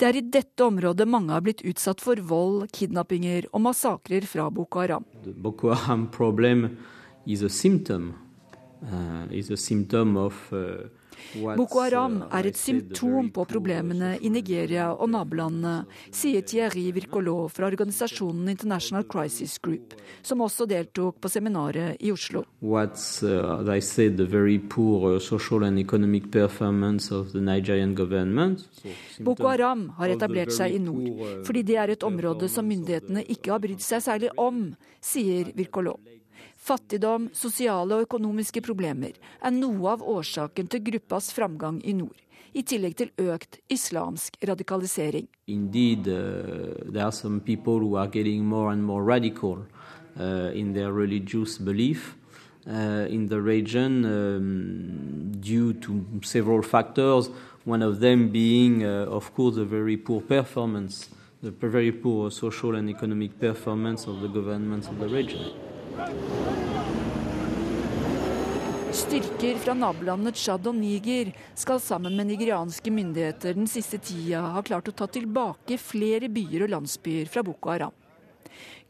Det er i dette området mange har blitt utsatt for vold, kidnappinger og massakrer fra Boko Haram. Boko Haram problem is a symptom, uh, uh, Boko Haram er et symptom på problemene i Nigeria og nabolandene, sier Thierry Virkolo fra organisasjonen International Crisis Group, som også deltok på seminaret i Oslo. What's, uh, said, poor, Boko Haram har etablert seg i nord, fordi det er et område som myndighetene ikke har brydd seg særlig om, sier Vircolo. Fattigdom, sosiale og økonomiske problemer er noe av årsaken til gruppas framgang i nord, i tillegg til økt islamsk radikalisering. Indeed, uh, more more radical uh, in their religious belief. Uh, in the region um, due to several factors, one of them being, uh, of course, the very poor performance, the very poor social and economic performance of the governments of the region. Styrker fra nabolandene Tsjad og Niger skal sammen med nigerianske myndigheter den siste tida ha klart å ta tilbake flere byer og landsbyer fra Boko Haram.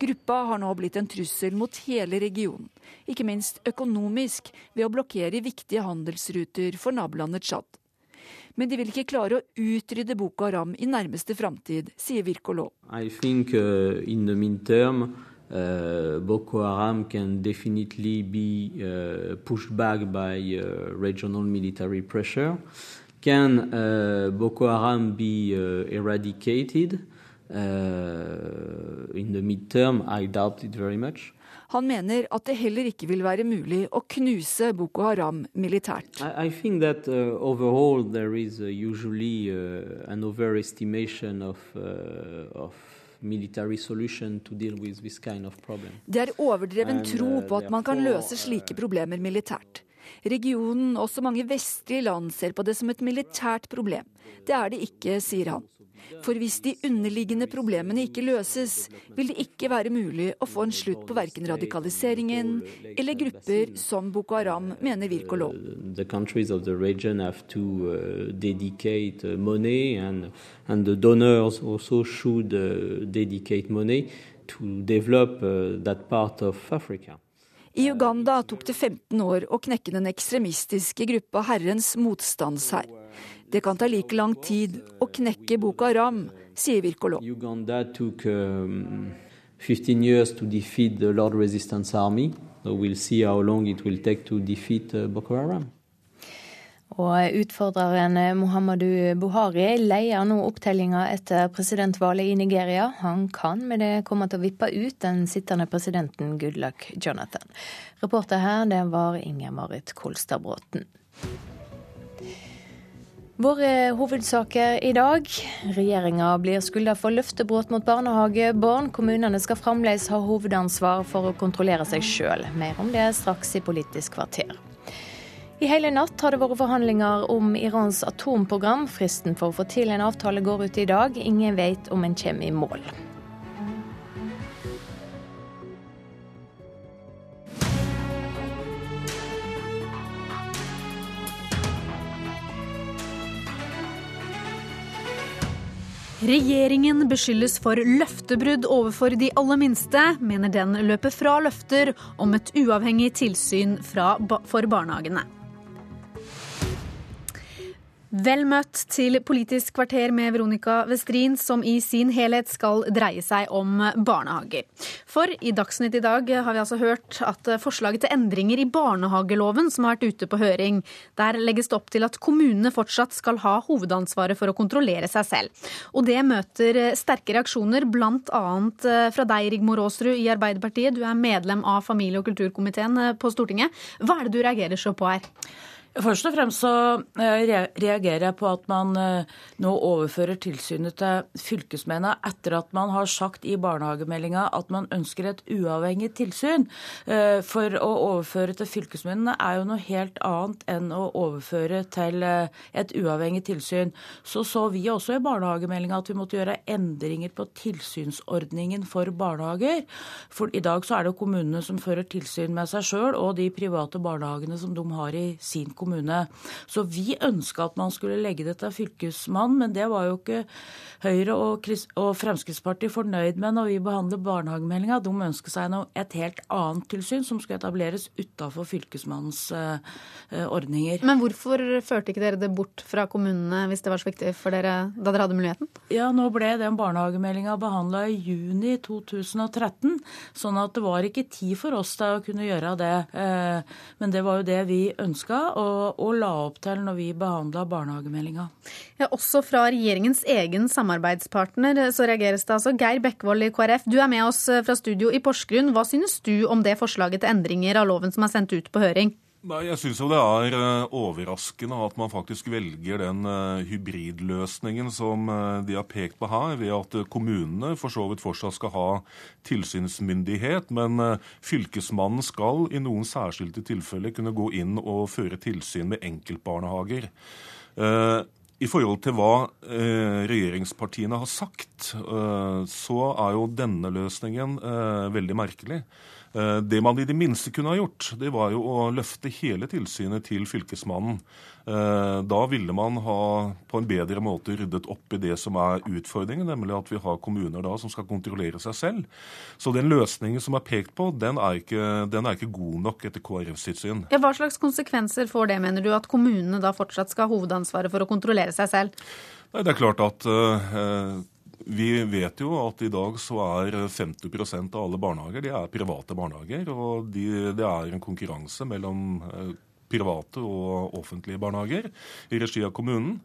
Gruppa har nå blitt en trussel mot hele regionen, ikke minst økonomisk ved å blokkere viktige handelsruter for nabolandet Tsjad. Men de vil ikke klare å utrydde Boko Haram i nærmeste framtid, sier think, uh, Uh, Boko Haram can definitely be uh, pushed back by uh, regional military pressure. Can uh, Boko Haram be uh, eradicated uh, in the midterm? I doubt it very much. Han mener at det heller ikke vil være mulig å knuse Boko Haram militært. I, I think that uh, overall there is uh, usually uh, an overestimation of, of det er overdreven tro uh, på at man kan løse slike problemer militært. Regionen, også mange vestlige land, ser på det som et militært problem. Det er det ikke, sier han. For hvis de underliggende problemene ikke løses, vil det ikke være mulig å få en slutt på verken radikaliseringen eller grupper som Boko Haram, mener to uh, uh, and, and the donors also should uh, dedicate money to develop uh, that part of Africa. I Uganda tok det 15 år å knekke den ekstremistiske gruppa Herrens motstandshær. Det kan ta like lang tid å knekke Boko Haram, sier Virkolo. Uganda tok um, 15 år to defeat the Lord Resistance Army. So we'll see how long it will take to defeat uh, Boko Haram. Og utfordreren Muhammadu Buhari leier nå opptellinga etter presidentvalget i Nigeria. Han kan med det komme til å vippe ut den sittende presidenten Goodluck Jonathan. Reporter her, det var Inger Marit Kolstad Bråten. Våre hovedsaker i dag. Regjeringa blir skylda for løftebrudd mot barnehagebarn. Kommunene skal fremdeles ha hovedansvar for å kontrollere seg sjøl. Mer om det straks i Politisk kvarter. I hele natt har det vært forhandlinger om Irans atomprogram. Fristen for å få til en avtale går ut i dag. Ingen vet om en kommer i mål. Regjeringen beskyldes for løftebrudd overfor de aller minste, mener den løper fra løfter om et uavhengig tilsyn fra, for barnehagene. Vel møtt til Politisk kvarter med Veronica Westrin, som i sin helhet skal dreie seg om barnehager. For i Dagsnytt i dag har vi altså hørt at forslaget til endringer i barnehageloven som har vært ute på høring, der legges det opp til at kommunene fortsatt skal ha hovedansvaret for å kontrollere seg selv. Og det møter sterke reaksjoner, bl.a. fra deg, Rigmor Aasrud i Arbeiderpartiet. Du er medlem av familie- og kulturkomiteen på Stortinget. Hva er det du reagerer så på her? Først og fremst så eh, reagerer jeg på at man eh, nå overfører tilsynet til fylkesmennene etter at man har sagt i barnehagemeldinga at man ønsker et uavhengig tilsyn. Eh, for å overføre til fylkesmennene er jo noe helt annet enn å overføre til et uavhengig tilsyn. Så så vi også i barnehagemeldinga at vi måtte gjøre endringer på tilsynsordningen for barnehager. For i dag så er det kommunene som fører tilsyn med seg sjøl og de private barnehagene som de har i sin kommune kommune. Så vi ønska at man skulle legge det til Fylkesmannen, men det var jo ikke Høyre og, og Fremskrittspartiet fornøyd med når vi behandler barnehagemeldinga. De ønsket seg et helt annet tilsyn som skulle etableres utafor Fylkesmannens uh, ordninger. Men hvorfor førte ikke dere det bort fra kommunene hvis det var så viktig for dere da dere hadde muligheten? Ja, nå ble den barnehagemeldinga behandla i juni 2013, sånn at det var ikke tid for oss til å kunne gjøre det. Uh, men det var jo det vi ønska. Og og, la opp til når vi behandla barnehagemeldinga. Ja, også fra regjeringens egen samarbeidspartner så reageres det altså. Geir Bekkevold i KrF, du er med oss fra studio i Porsgrunn. Hva synes du om det forslaget til endringer av loven som er sendt ut på høring? Nei, Jeg syns det er uh, overraskende at man faktisk velger den uh, hybridløsningen som uh, de har pekt på her, ved at kommunene for så vidt fortsatt skal ha tilsynsmyndighet, men fylkesmannen skal i noen særskilte tilfeller kunne gå inn og føre tilsyn med enkeltbarnehager. I forhold til hva regjeringspartiene har sagt, så er jo denne løsningen veldig merkelig. Eh, det man i det minste kunne ha gjort, det var jo å løfte hele tilsynet til Fylkesmannen. Eh, da ville man ha på en bedre måte ryddet opp i det som er utfordringen, nemlig at vi har kommuner da som skal kontrollere seg selv. Så den løsningen som er pekt på, den er ikke, den er ikke god nok etter KrF sitt syn. Ja, hva slags konsekvenser får det, mener du, at kommunene da fortsatt skal ha hovedansvaret for å kontrollere seg selv? Nei, Det er klart at uh, vi vet jo at i dag så er 50% av alle barnehager de er private barnehager. Og de, det er en konkurranse mellom eh, private og offentlige barnehager i regi av kommunen.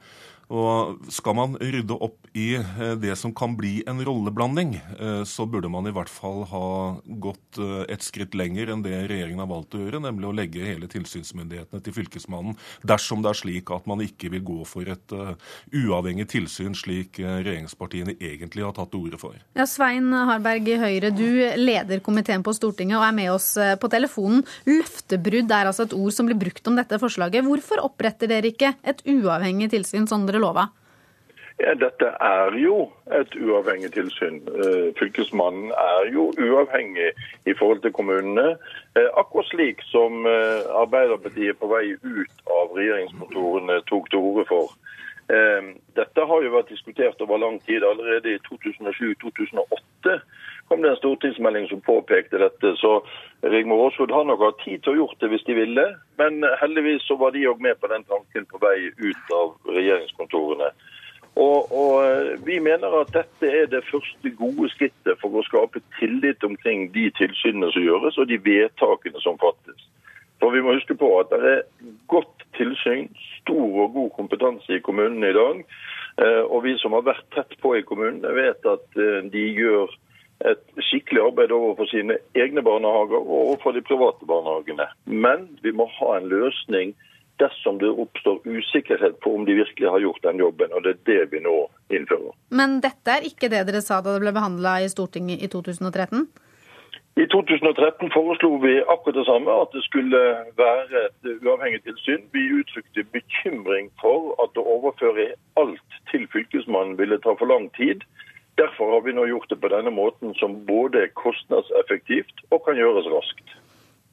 Og skal man rydde opp i eh, det som kan bli en rolleblanding, eh, så burde man i hvert fall ha gått eh, et skritt lenger enn det regjeringen har valgt å gjøre, nemlig å legge hele tilsynsmyndighetene til Fylkesmannen, dersom det er slik at man ikke vil gå for et uavhengig tilsyn, slik regjeringspartiene egentlig har tatt til orde for. Ja, Svein Harberg i Høyre, du leder komiteen på Stortinget og er med oss på telefonen. Løftebrudd er altså et ord som blir brukt om dette forslaget. Hvorfor oppretter dere ikke et uavhengig tilsyn, sånn dere lova? Ja, dette er jo et uavhengig tilsyn. Eh, fylkesmannen er jo uavhengig i forhold til kommunene. Eh, akkurat slik som eh, Arbeiderpartiet på vei ut av regjeringskontorene tok til orde for. Dette har jo vært diskutert over lang tid. Allerede i 2007-2008 kom det en stortingsmelding som påpekte dette. Så Rigmor Aasrud har nok hatt tid til å gjort det hvis de ville, men heldigvis så var de òg med på den tanken på vei ut av regjeringskontorene. Og, og, Vi mener at dette er det første gode skrittet for å skape tillit omkring de tilsynene som gjøres og de vedtakene som fattes. For Vi må huske på at det er godt tilsyn, stor og god kompetanse i kommunene i dag. Eh, og Vi som har vært tett på i kommunene, vet at eh, de gjør et skikkelig arbeid overfor sine egne barnehager og overfor de private barnehagene. Men vi må ha en løsning dersom det oppstår usikkerhet på om de virkelig har gjort den jobben. og Det er det vi nå innfører. Men dette er ikke det dere sa da det ble behandla i Stortinget i 2013? I 2013 foreslo vi akkurat det samme, at det skulle være et uavhengig tilsyn. Vi uttrykte bekymring for at å overføre alt til Fylkesmannen ville ta for lang tid. Derfor har vi nå gjort det på denne måten, som både er kostnadseffektivt og kan gjøres raskt.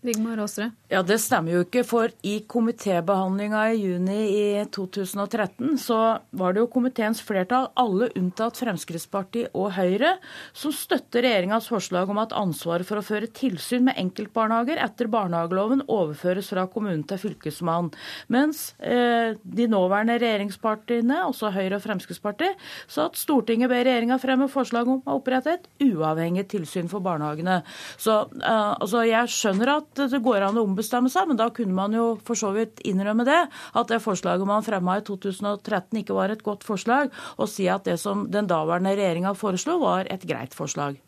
Rigmor Aasrud? Ja, Det stemmer jo ikke, for i komitébehandlinga i juni i 2013 så var det jo komiteens flertall, alle unntatt Fremskrittspartiet og Høyre, som støtter regjeringas forslag om at ansvaret for å føre tilsyn med enkeltbarnehager etter barnehageloven overføres fra kommunen til fylkesmannen. Mens eh, de nåværende regjeringspartiene, også Høyre og Fremskrittspartiet, sa at Stortinget ber regjeringa fremme forslag om å opprette et uavhengig tilsyn for barnehagene. Så eh, altså, jeg skjønner at det går an å ombestemme seg, men da kunne man jo for så vidt innrømme det. At det forslaget man fremma i 2013 ikke var et godt forslag, og si at det som den daværende regjeringa foreslo, var et greit forslag.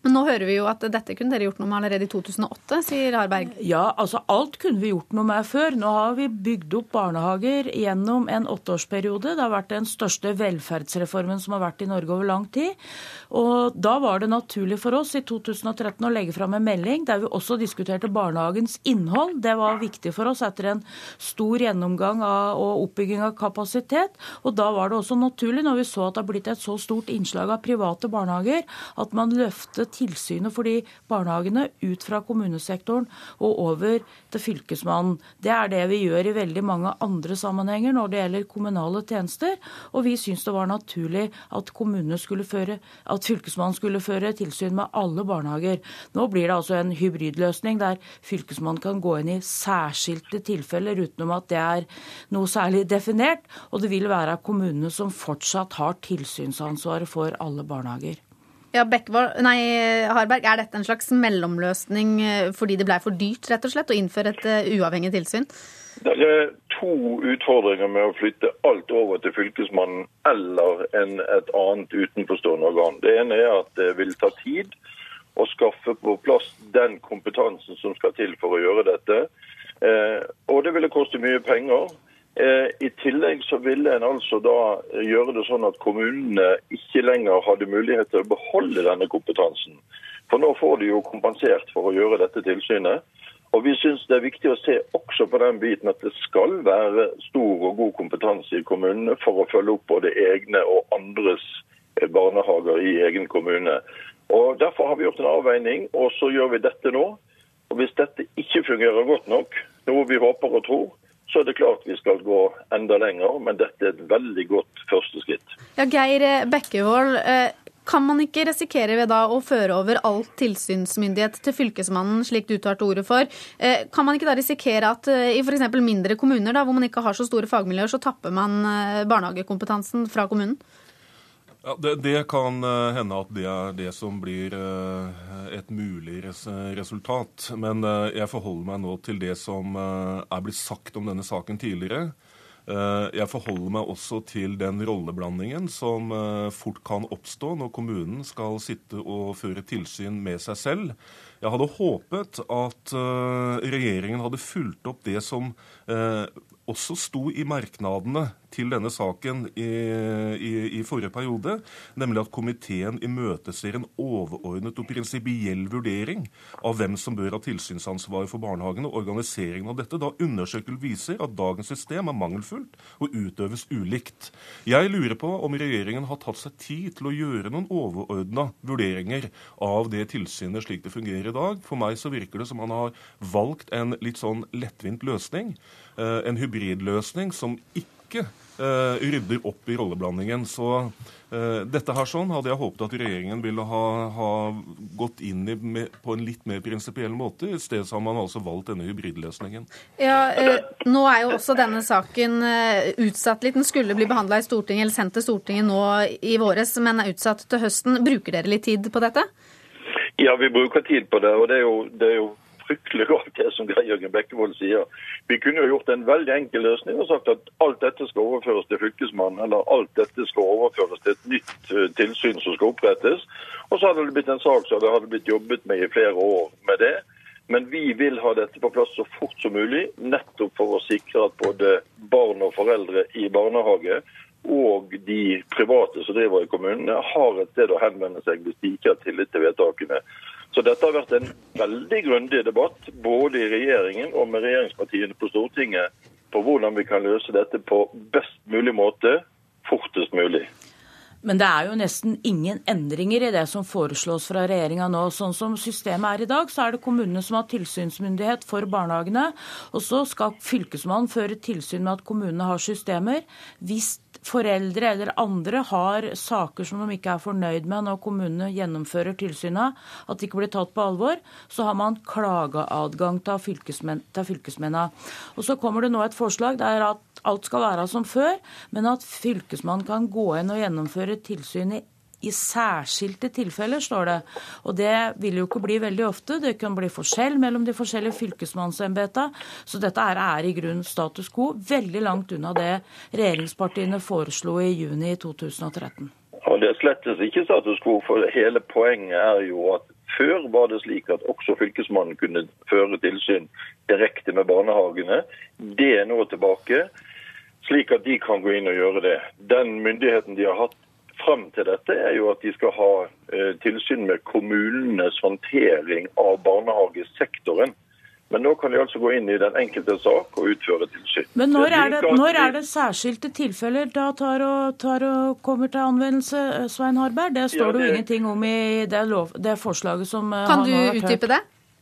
Men nå hører vi jo at dette kunne dere gjort noe med allerede i 2008, sier Harberg. Ja, altså alt kunne vi gjort noe med før. Nå har vi bygd opp barnehager gjennom en åtteårsperiode. Det har vært den største velferdsreformen som har vært i Norge over lang tid. Og da var det naturlig for oss i 2013 å legge fram en melding der vi også diskuterte barnehagens innhold. Det var viktig for oss etter en stor gjennomgang av, og oppbygging av kapasitet. Og da var det også naturlig, når vi så at det har blitt et så stort innslag av private barnehager, at man løftet tilsynet for de barnehagene ut fra kommunesektoren og over til Fylkesmannen. Det er det vi gjør i veldig mange andre sammenhenger når det gjelder kommunale tjenester. Og vi syns det var naturlig at, føre, at Fylkesmannen skulle føre tilsyn med alle barnehager. Nå blir det altså en hybridløsning der Fylkesmannen kan gå inn i særskilte tilfeller utenom at det er noe særlig definert. Og det vil være kommunene som fortsatt har tilsynsansvaret for alle barnehager. Ja, Bekvold, nei, Harberg, Er dette en slags mellomløsning eh, fordi det ble for dyrt rett og slett, å innføre et uh, uavhengig tilsyn? Det er to utfordringer med å flytte alt over til Fylkesmannen eller en, et annet utenforstående organ. Det ene er at det vil ta tid å skaffe på plass den kompetansen som skal til for å gjøre dette. Eh, og det ville koste mye penger. Eh, I tillegg så ville en altså da gjøre det sånn at kommunene ikke lenger hadde mulighet til å beholde denne kompetansen. For nå får de jo kompensert for å gjøre dette tilsynet. Og vi syns det er viktig å se også på den biten at det skal være stor og god kompetanse i kommunene for å følge opp både egne og andres eh, barnehager i egen kommune. Og Derfor har vi gjort en avveining, og så gjør vi dette nå. Og Hvis dette ikke fungerer godt nok, noe vi håper og tror, så er det klart vi skal gå enda lenger, men dette er et veldig godt første skritt. Ja, Geir Bekkevold, eh, kan man ikke risikere ved da å føre over all tilsynsmyndighet til Fylkesmannen, slik du tar til orde for? Eh, kan man ikke da risikere at eh, i f.eks. mindre kommuner, da, hvor man ikke har så store fagmiljøer, så tapper man barnehagekompetansen fra kommunen? Ja, det, det, kan eh, hende at det er det som blir eh, et mulig resultat. Men eh, jeg forholder meg nå til det som er blitt sagt om denne saken tidligere. Jeg forholder meg også til den rolleblandingen som fort kan oppstå når kommunen skal sitte og føre tilsyn med seg selv. Jeg hadde håpet at regjeringen hadde fulgt opp det som også sto i merknadene til denne saken i, i, i, forrige periode, nemlig at komiteen imøteser en overordnet og prinsipiell vurdering av hvem som bør ha tilsynsansvaret for barnehagene og organiseringen av dette, da undersøkelsen viser at dagens system er mangelfullt og utøves ulikt. Jeg lurer på om regjeringen har tatt seg tid til å gjøre noen overordna vurderinger av det tilsynet slik det fungerer i dag. For meg så virker det som man har valgt en litt sånn lettvint løsning, eh, en hybridløsning som ikke ikke eh, rydder opp i rolleblandingen. Så eh, dette her sånn hadde jeg håpet at regjeringen ville ha, ha gått inn i med, på en litt mer prinsipiell måte. I stedet har man altså valgt denne hybridløsningen. Ja, eh, Nå er jo også denne saken eh, utsatt litt. Den skulle bli behandla i Stortinget, eller sendt til Stortinget nå i våres, men er utsatt til høsten. Bruker dere litt tid på dette? Ja, vi bruker tid på det. og det er jo, det er jo fryktelig rart, det som Geir Jørgen Bekkevold sier. Vi kunne jo gjort en veldig enkel løsning og sagt at alt dette skal overføres til Fylkesmannen, eller alt dette skal overføres til et nytt eh, tilsyn som skal opprettes. Og så hadde det blitt en sak som det hadde blitt jobbet med i flere år med det. Men vi vil ha dette på plass så fort som mulig, nettopp for å sikre at både barn og foreldre i barnehage og de private som driver i kommunene, har et sted å henvende seg hvis de ikke har tillit til vedtakene. Så dette har vært en veldig grundig debatt, både i regjeringen og med regjeringspartiene på Stortinget, på hvordan vi kan løse dette på best mulig måte, fortest mulig. Men det er jo nesten ingen endringer i det som foreslås fra regjeringa nå. Sånn som systemet er i dag, så er det kommunene som har tilsynsmyndighet for barnehagene. Og så skal Fylkesmannen føre tilsyn med at kommunene har systemer. Hvis foreldre eller andre har saker som de ikke er fornøyd med når kommunene gjennomfører tilsynet, at de ikke blir tatt på alvor, så har man klageadgang til, fylkesmen til fylkesmennene. Og så kommer det nå et forslag der at alt skal være som før, men at Fylkesmannen kan gå inn og gjennomføre tilsyn i i særskilte tilfeller, står det. Og det vil jo ikke bli veldig ofte. Det kan bli forskjell mellom de forskjellige fylkesmannsembetene. Så dette er i grunnen status quo, veldig langt unna det regjeringspartiene foreslo i juni 2013. Og Det er slettes ikke status quo, for hele poenget er jo at før var det slik at også Fylkesmannen kunne føre tilsyn direkte med barnehagene. Det er nå tilbake slik at de kan gå inn og gjøre det. Den myndigheten de har hatt fram til dette, er jo at de skal ha eh, tilsyn med kommunenes håndtering av barnehagesektoren. Men nå kan de altså gå inn i den enkelte sak og utføre tilsyn. Men når er det, når er det særskilte tilfeller da tar og, tar og, kommer til anvendelse, Svein Harberg? Det står ja, det jo ingenting om i det, lov, det forslaget som eh, Kan du utdype det?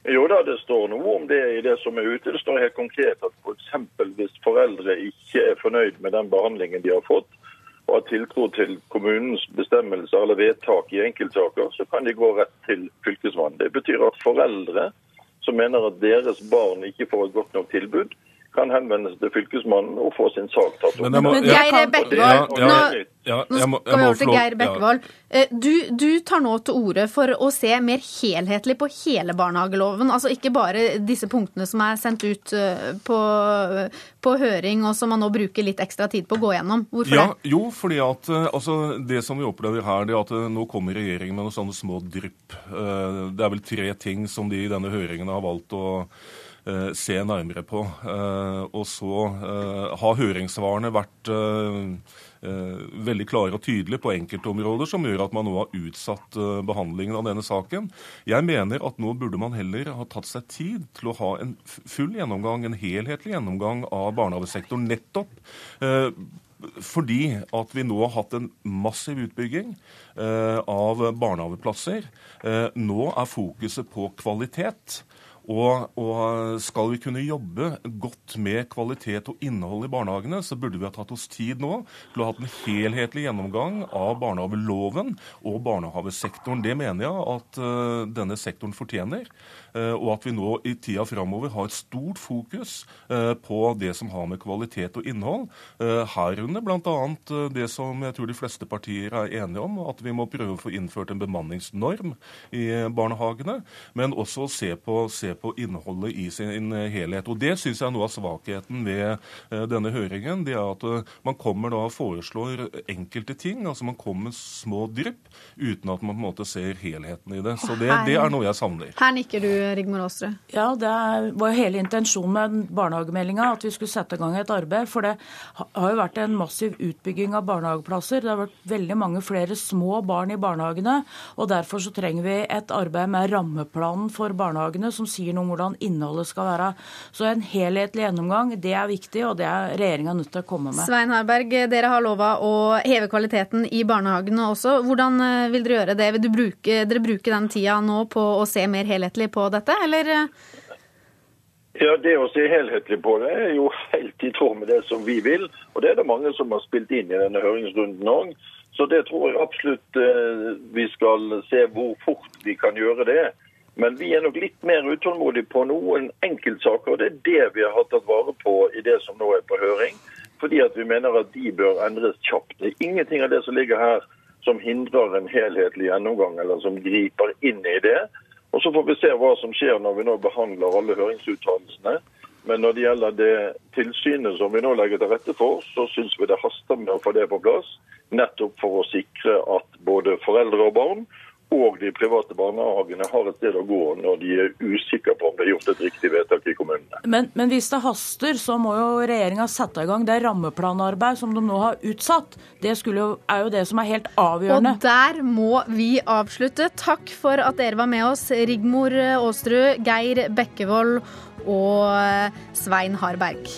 Jo da, det står noe om det i det som er ute. Det står helt konkret at f.eks. hvis foreldre ikke er fornøyd med den behandlingen de har fått, og har tiltro til kommunens bestemmelser eller vedtak i enkeltsaker, så kan de gå rett til Fylkesmannen. Det betyr at foreldre som mener at deres barn ikke får et godt nok tilbud, kan henvende seg til Fylkesmannen og få sin sak tatt opp. Men, Geir Bekkevold, nå, nå skal vi over til Geir Bekkevold. Eh, du, du, tar nå til orde for å se mer helhetlig på hele barnehageloven. Altså ikke bare disse punktene som er sendt ut eh, på, på høring, og som man nå bruker litt ekstra tid på å gå gjennom. Hvorfor ja, det? Jo, fordi at eh, altså, det som vi opplever her, det er at nå kommer regjeringen med noen sånne små drypp. Det er vel tre ting som de i denne høringen har valgt å Eh, se nærmere på. Eh, og så eh, har høringssvarene vært veldig klare og tydelige på enkeltområder, som gjør at man nå har utsatt behandlingen av denne saken. Jeg mener at nå burde man heller ha tatt seg tid til å ha en full gjennomgang, en helhetlig gjennomgang av barnehagesektoren. Nettopp fordi at vi nå har hatt en massiv utbygging av barnehageplasser. nå er fokuset på kvalitet. Og, og, skal vi kunne jobbe godt med kvalitet og innhold i barnehagene, så burde vi ha tatt oss tid nå til å ha hatt en helhetlig gjennomgang av barnehageloven og barnehagesektoren. Det mener jeg at uh, denne sektoren fortjener. Uh, og at vi nå i tida framover har et stort fokus uh, på det som har med kvalitet og innhold. herunder bl.a. det som jeg tror de fleste partier er enige om, at vi må prøve å få innført en bemanningsnorm i barnehagene. Men også se på, se på innholdet i sin helhet. Og Det syns jeg er noe av svakheten ved eh, denne høringen. det er at eh, Man kommer da og foreslår enkelte ting. altså Man kommer med små drypp uten at man på en måte ser helheten i det. Så det, det er noe jeg savner. Her nikker du, Rigmor Aasrud. Ja, det var jo hele intensjonen med barnehagemeldinga at vi skulle sette i gang et arbeid. For det har jo vært en massiv utbygging av barnehageplasser. Det har vært veldig mange flere små barn i barnehagene. og Derfor så trenger vi et arbeid med rammeplanen for barnehagene som sier sier noe om hvordan innholdet skal være. Så en helhetlig gjennomgang, det er viktig, og det er regjeringa nødt til å komme med. Svein Harberg, dere har lova å heve kvaliteten i barnehagene også. Hvordan eh, vil dere gjøre det? Vil bruke, dere bruke den tida nå på å se mer helhetlig på dette, eller? Ja, Det å se helhetlig på det er jo helt i tråd med det som vi vil. Og det er det mange som har spilt inn i denne høringsrunden òg. Så det tror jeg absolutt eh, vi skal se hvor fort vi kan gjøre det. Men vi er nok litt mer utålmodige på noen enkeltsaker. og Det er det vi har tatt vare på i det som nå er på høring. Fordi at vi mener at de bør endres kjapt. Det er ingenting av det som ligger her som hindrer en helhetlig gjennomgang, eller som griper inn i det. Og Så får vi se hva som skjer når vi nå behandler alle høringsuttalelsene. Men når det gjelder det tilsynet som vi nå legger til rette for, så syns vi det haster med å få det på plass. Nettopp for å sikre at både foreldre og barn og de private barnehagene har et sted å gå når de er usikre på om det er gjort et riktig vedtak i kommunene. Men, men hvis det haster, så må jo regjeringa sette i gang det rammeplanarbeid som de nå har utsatt. Det jo, er jo det som er helt avgjørende. Og der må vi avslutte. Takk for at dere var med oss, Rigmor Aasrud, Geir Bekkevold og Svein Harberg.